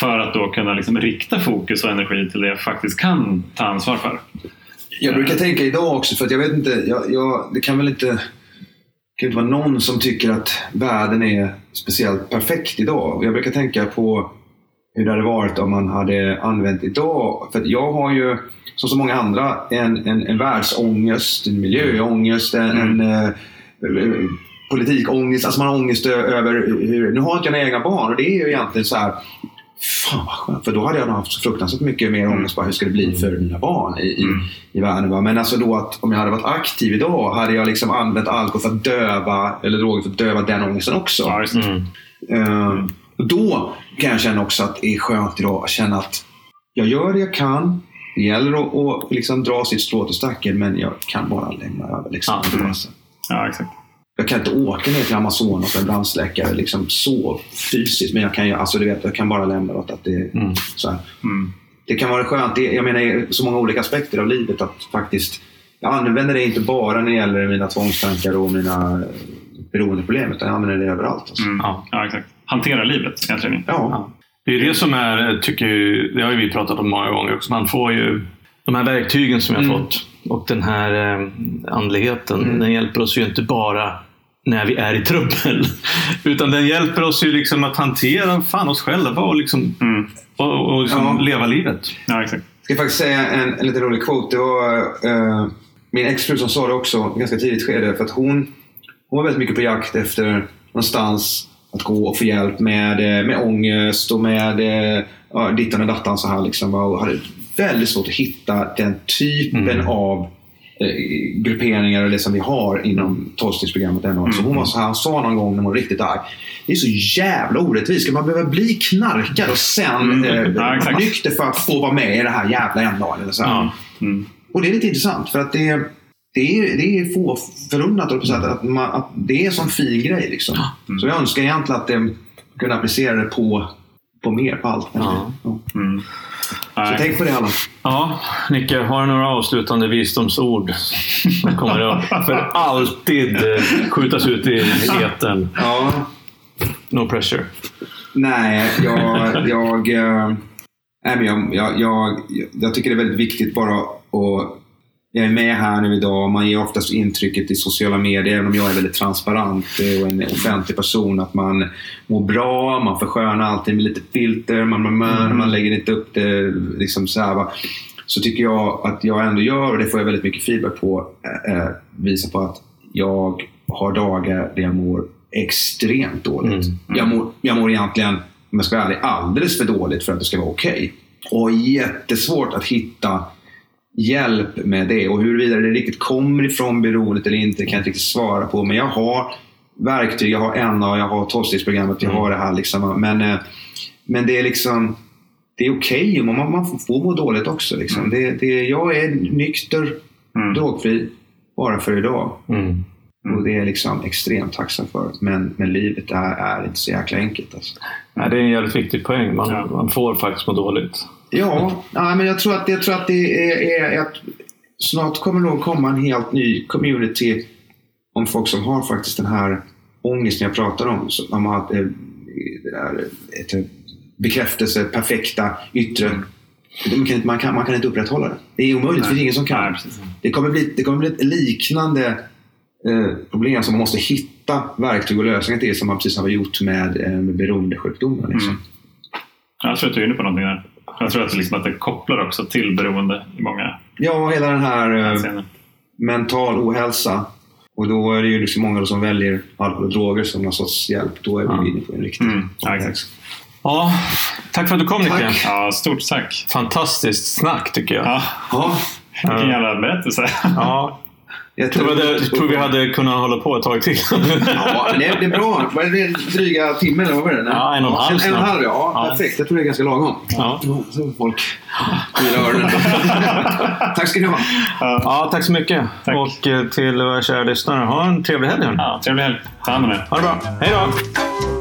För att då kunna liksom rikta fokus och energi till det jag faktiskt kan ta ansvar för. Jag brukar tänka idag också, för att jag vet inte, jag, jag, det kan väl inte kan inte vara någon som tycker att världen är speciellt perfekt idag. Jag brukar tänka på hur det hade varit om man hade använt idag. För jag har ju, som så många andra, en, en, en världsångest, en miljöångest, en, en eh, politikångest. Alltså man har ångest över hur... Nu har inte jag några egna barn och det är ju egentligen så här... Fan vad skönt, för då hade jag nog haft så fruktansvärt mycket mer ångest på hur ska det bli för mina barn i, i, i världen. Va? Men alltså då att om jag hade varit aktiv idag hade jag liksom använt alkohol för att döva, eller droger för att döva den ångesten också. Mm. Och då kan jag känna också att det är skönt idag att känna att jag gör det jag kan. Det gäller att, att liksom dra sitt strå till stacken men jag kan bara lämna över. Liksom. Ja, mm. Ja, exakt. Jag kan inte åka ner till Amazonas med en brandsläckare liksom så fysiskt. Men jag kan, alltså, du vet, jag kan bara lämna åt att det Mm. så. Mm. Det kan vara skönt. Det, jag menar, så många olika aspekter av livet att faktiskt jag använder det inte bara när det gäller mina tvångstankar och mina beroendeproblem utan jag använder det överallt. Alltså. Mm. Ja. Ja. exakt. Hantera livet egentligen. Ja. Det är det som är, tycker jag, det har ju vi pratat om många gånger också. Man får ju de här verktygen som jag har Mm. fått och den här eh, andligheten. Den hjälper oss ju inte bara när vi är i trubbel. Utan den hjälper oss ju liksom att hantera fan oss själva och, liksom, Mm. och, och liksom Ja. leva livet. Ja, exakt. ska faktiskt säga en, en lite rolig quote. Det var eh, min exfru som sa det också ganska tidigt skede. För att hon, hon var väldigt mycket på jakt efter någonstans att gå och få hjälp med, eh, med ångest och med eh, ja, dittan och dattan. Så här liksom, och hade väldigt svårt att hitta den typen Mm. av eh, grupperingar och det som vi har inom tolvstegsprogrammet. ännu. Så hon var så här, sa någon gång när hon var riktigt arg. Det är så jävla orättvist. Ska man behöva bli knarkare och sen Mm. eh, Ja, nykter för att få vara med i det här jävla ändamålet? Eller. Mm. Och det är lite intressant för att det, det, är, det är få förunnat sätt att, man, att det är en sån fin grej. Liksom. Så jag önskar egentligen att det kunde applicera det på, på mer, på allt. Ja. Ja. Mm. Så Nej. tänk på det alla. Ja, Nicke, har du några avslutande visdomsord som kommer att för alltid eh, skjutas ut i etern? Ja. No pressure. Nej, jag, jag, men jag, jag, jag, jag tycker det är väldigt viktigt bara att jag är med här nu idag. Man ger oftast intrycket i sociala medier, även om jag är väldigt transparent och en offentlig person, att man mår bra, man förskönar allting med lite filter, man, man, man, man lägger inte upp det liksom så här. Va? Så tycker jag att jag ändå gör, och det får jag väldigt mycket feedback på, eh, eh, visar på att jag har dagar där jag mår extremt dåligt. Mm. Jag, mår, jag mår egentligen, om jag ska vara ärlig, alldeles för dåligt för att det ska vara okej. Och jättesvårt att hitta hjälp med det. Och huruvida det riktigt kommer ifrån beroendet eller inte kan jag inte riktigt svara på. Men jag har verktyg, jag har NA, jag har tolvstegsprogrammet, jag har det här. Liksom. Men, eh, men det är liksom det är okej. man, man får- må dåligt också. Liksom. Det, det, jag är nykter, Mm. drogfri, bara för idag. Mm. Och det är liksom extremt tacksam för. Men, men livet är, är inte så jäkla enkelt. Alltså. Nej, det är en jävligt viktig poäng. Man, Ja. man får faktiskt må dåligt. Ja, nej, men jag tror att, jag tror att det är, är att snart kommer nog komma en helt ny community om folk som har faktiskt den här ångesten jag pratar om. De har eh, det där, ett bekräftelse, perfekta, yttre. Man kan, inte- man, kan, man kan inte upprätthålla det. Det är omöjligt, för det är ingen som kan. Nej. Det kommer bli, det kommer bli ett liknande eh, problem som man måste hitta verktyg och lösningar till som man precis har gjort med, eh, med beroendesjukdomar. Liksom. Mm. Jag tror att du är inne på någonting där. Jag tror att det, liksom att det kopplar också till beroende i många Ja, hela den här eh, mental ohälsa. Och då är det ju liksom många som väljer alkohol och droger som någon sorts hjälp. Då är vi Ja. inne på en riktig Mm, ja, exakt. Ja, tack för att du kom. Nicke. Ja, stort tack. Fantastiskt snack tycker jag. Ja, Ja, vilken jävla berättelse. Ja, jag tror, det, jag tror vi hade kunnat hålla på ett tag till. Ja, men det är, det är bra. Vad är det? Dryga timme eller vad var det? Nej. Ja, en och en halv En, en halv, ja. Ja. Perfekt. Jag tror det är ganska lagom. Ja. Så får folk fyra öronen. Tack ska ni ha. ja, tack så mycket. Tack. Och eh, till våra kära lyssnare, ha en trevlig helg. Ja, trevlig helg. Ta hand om er. Ha det bra. Hej då!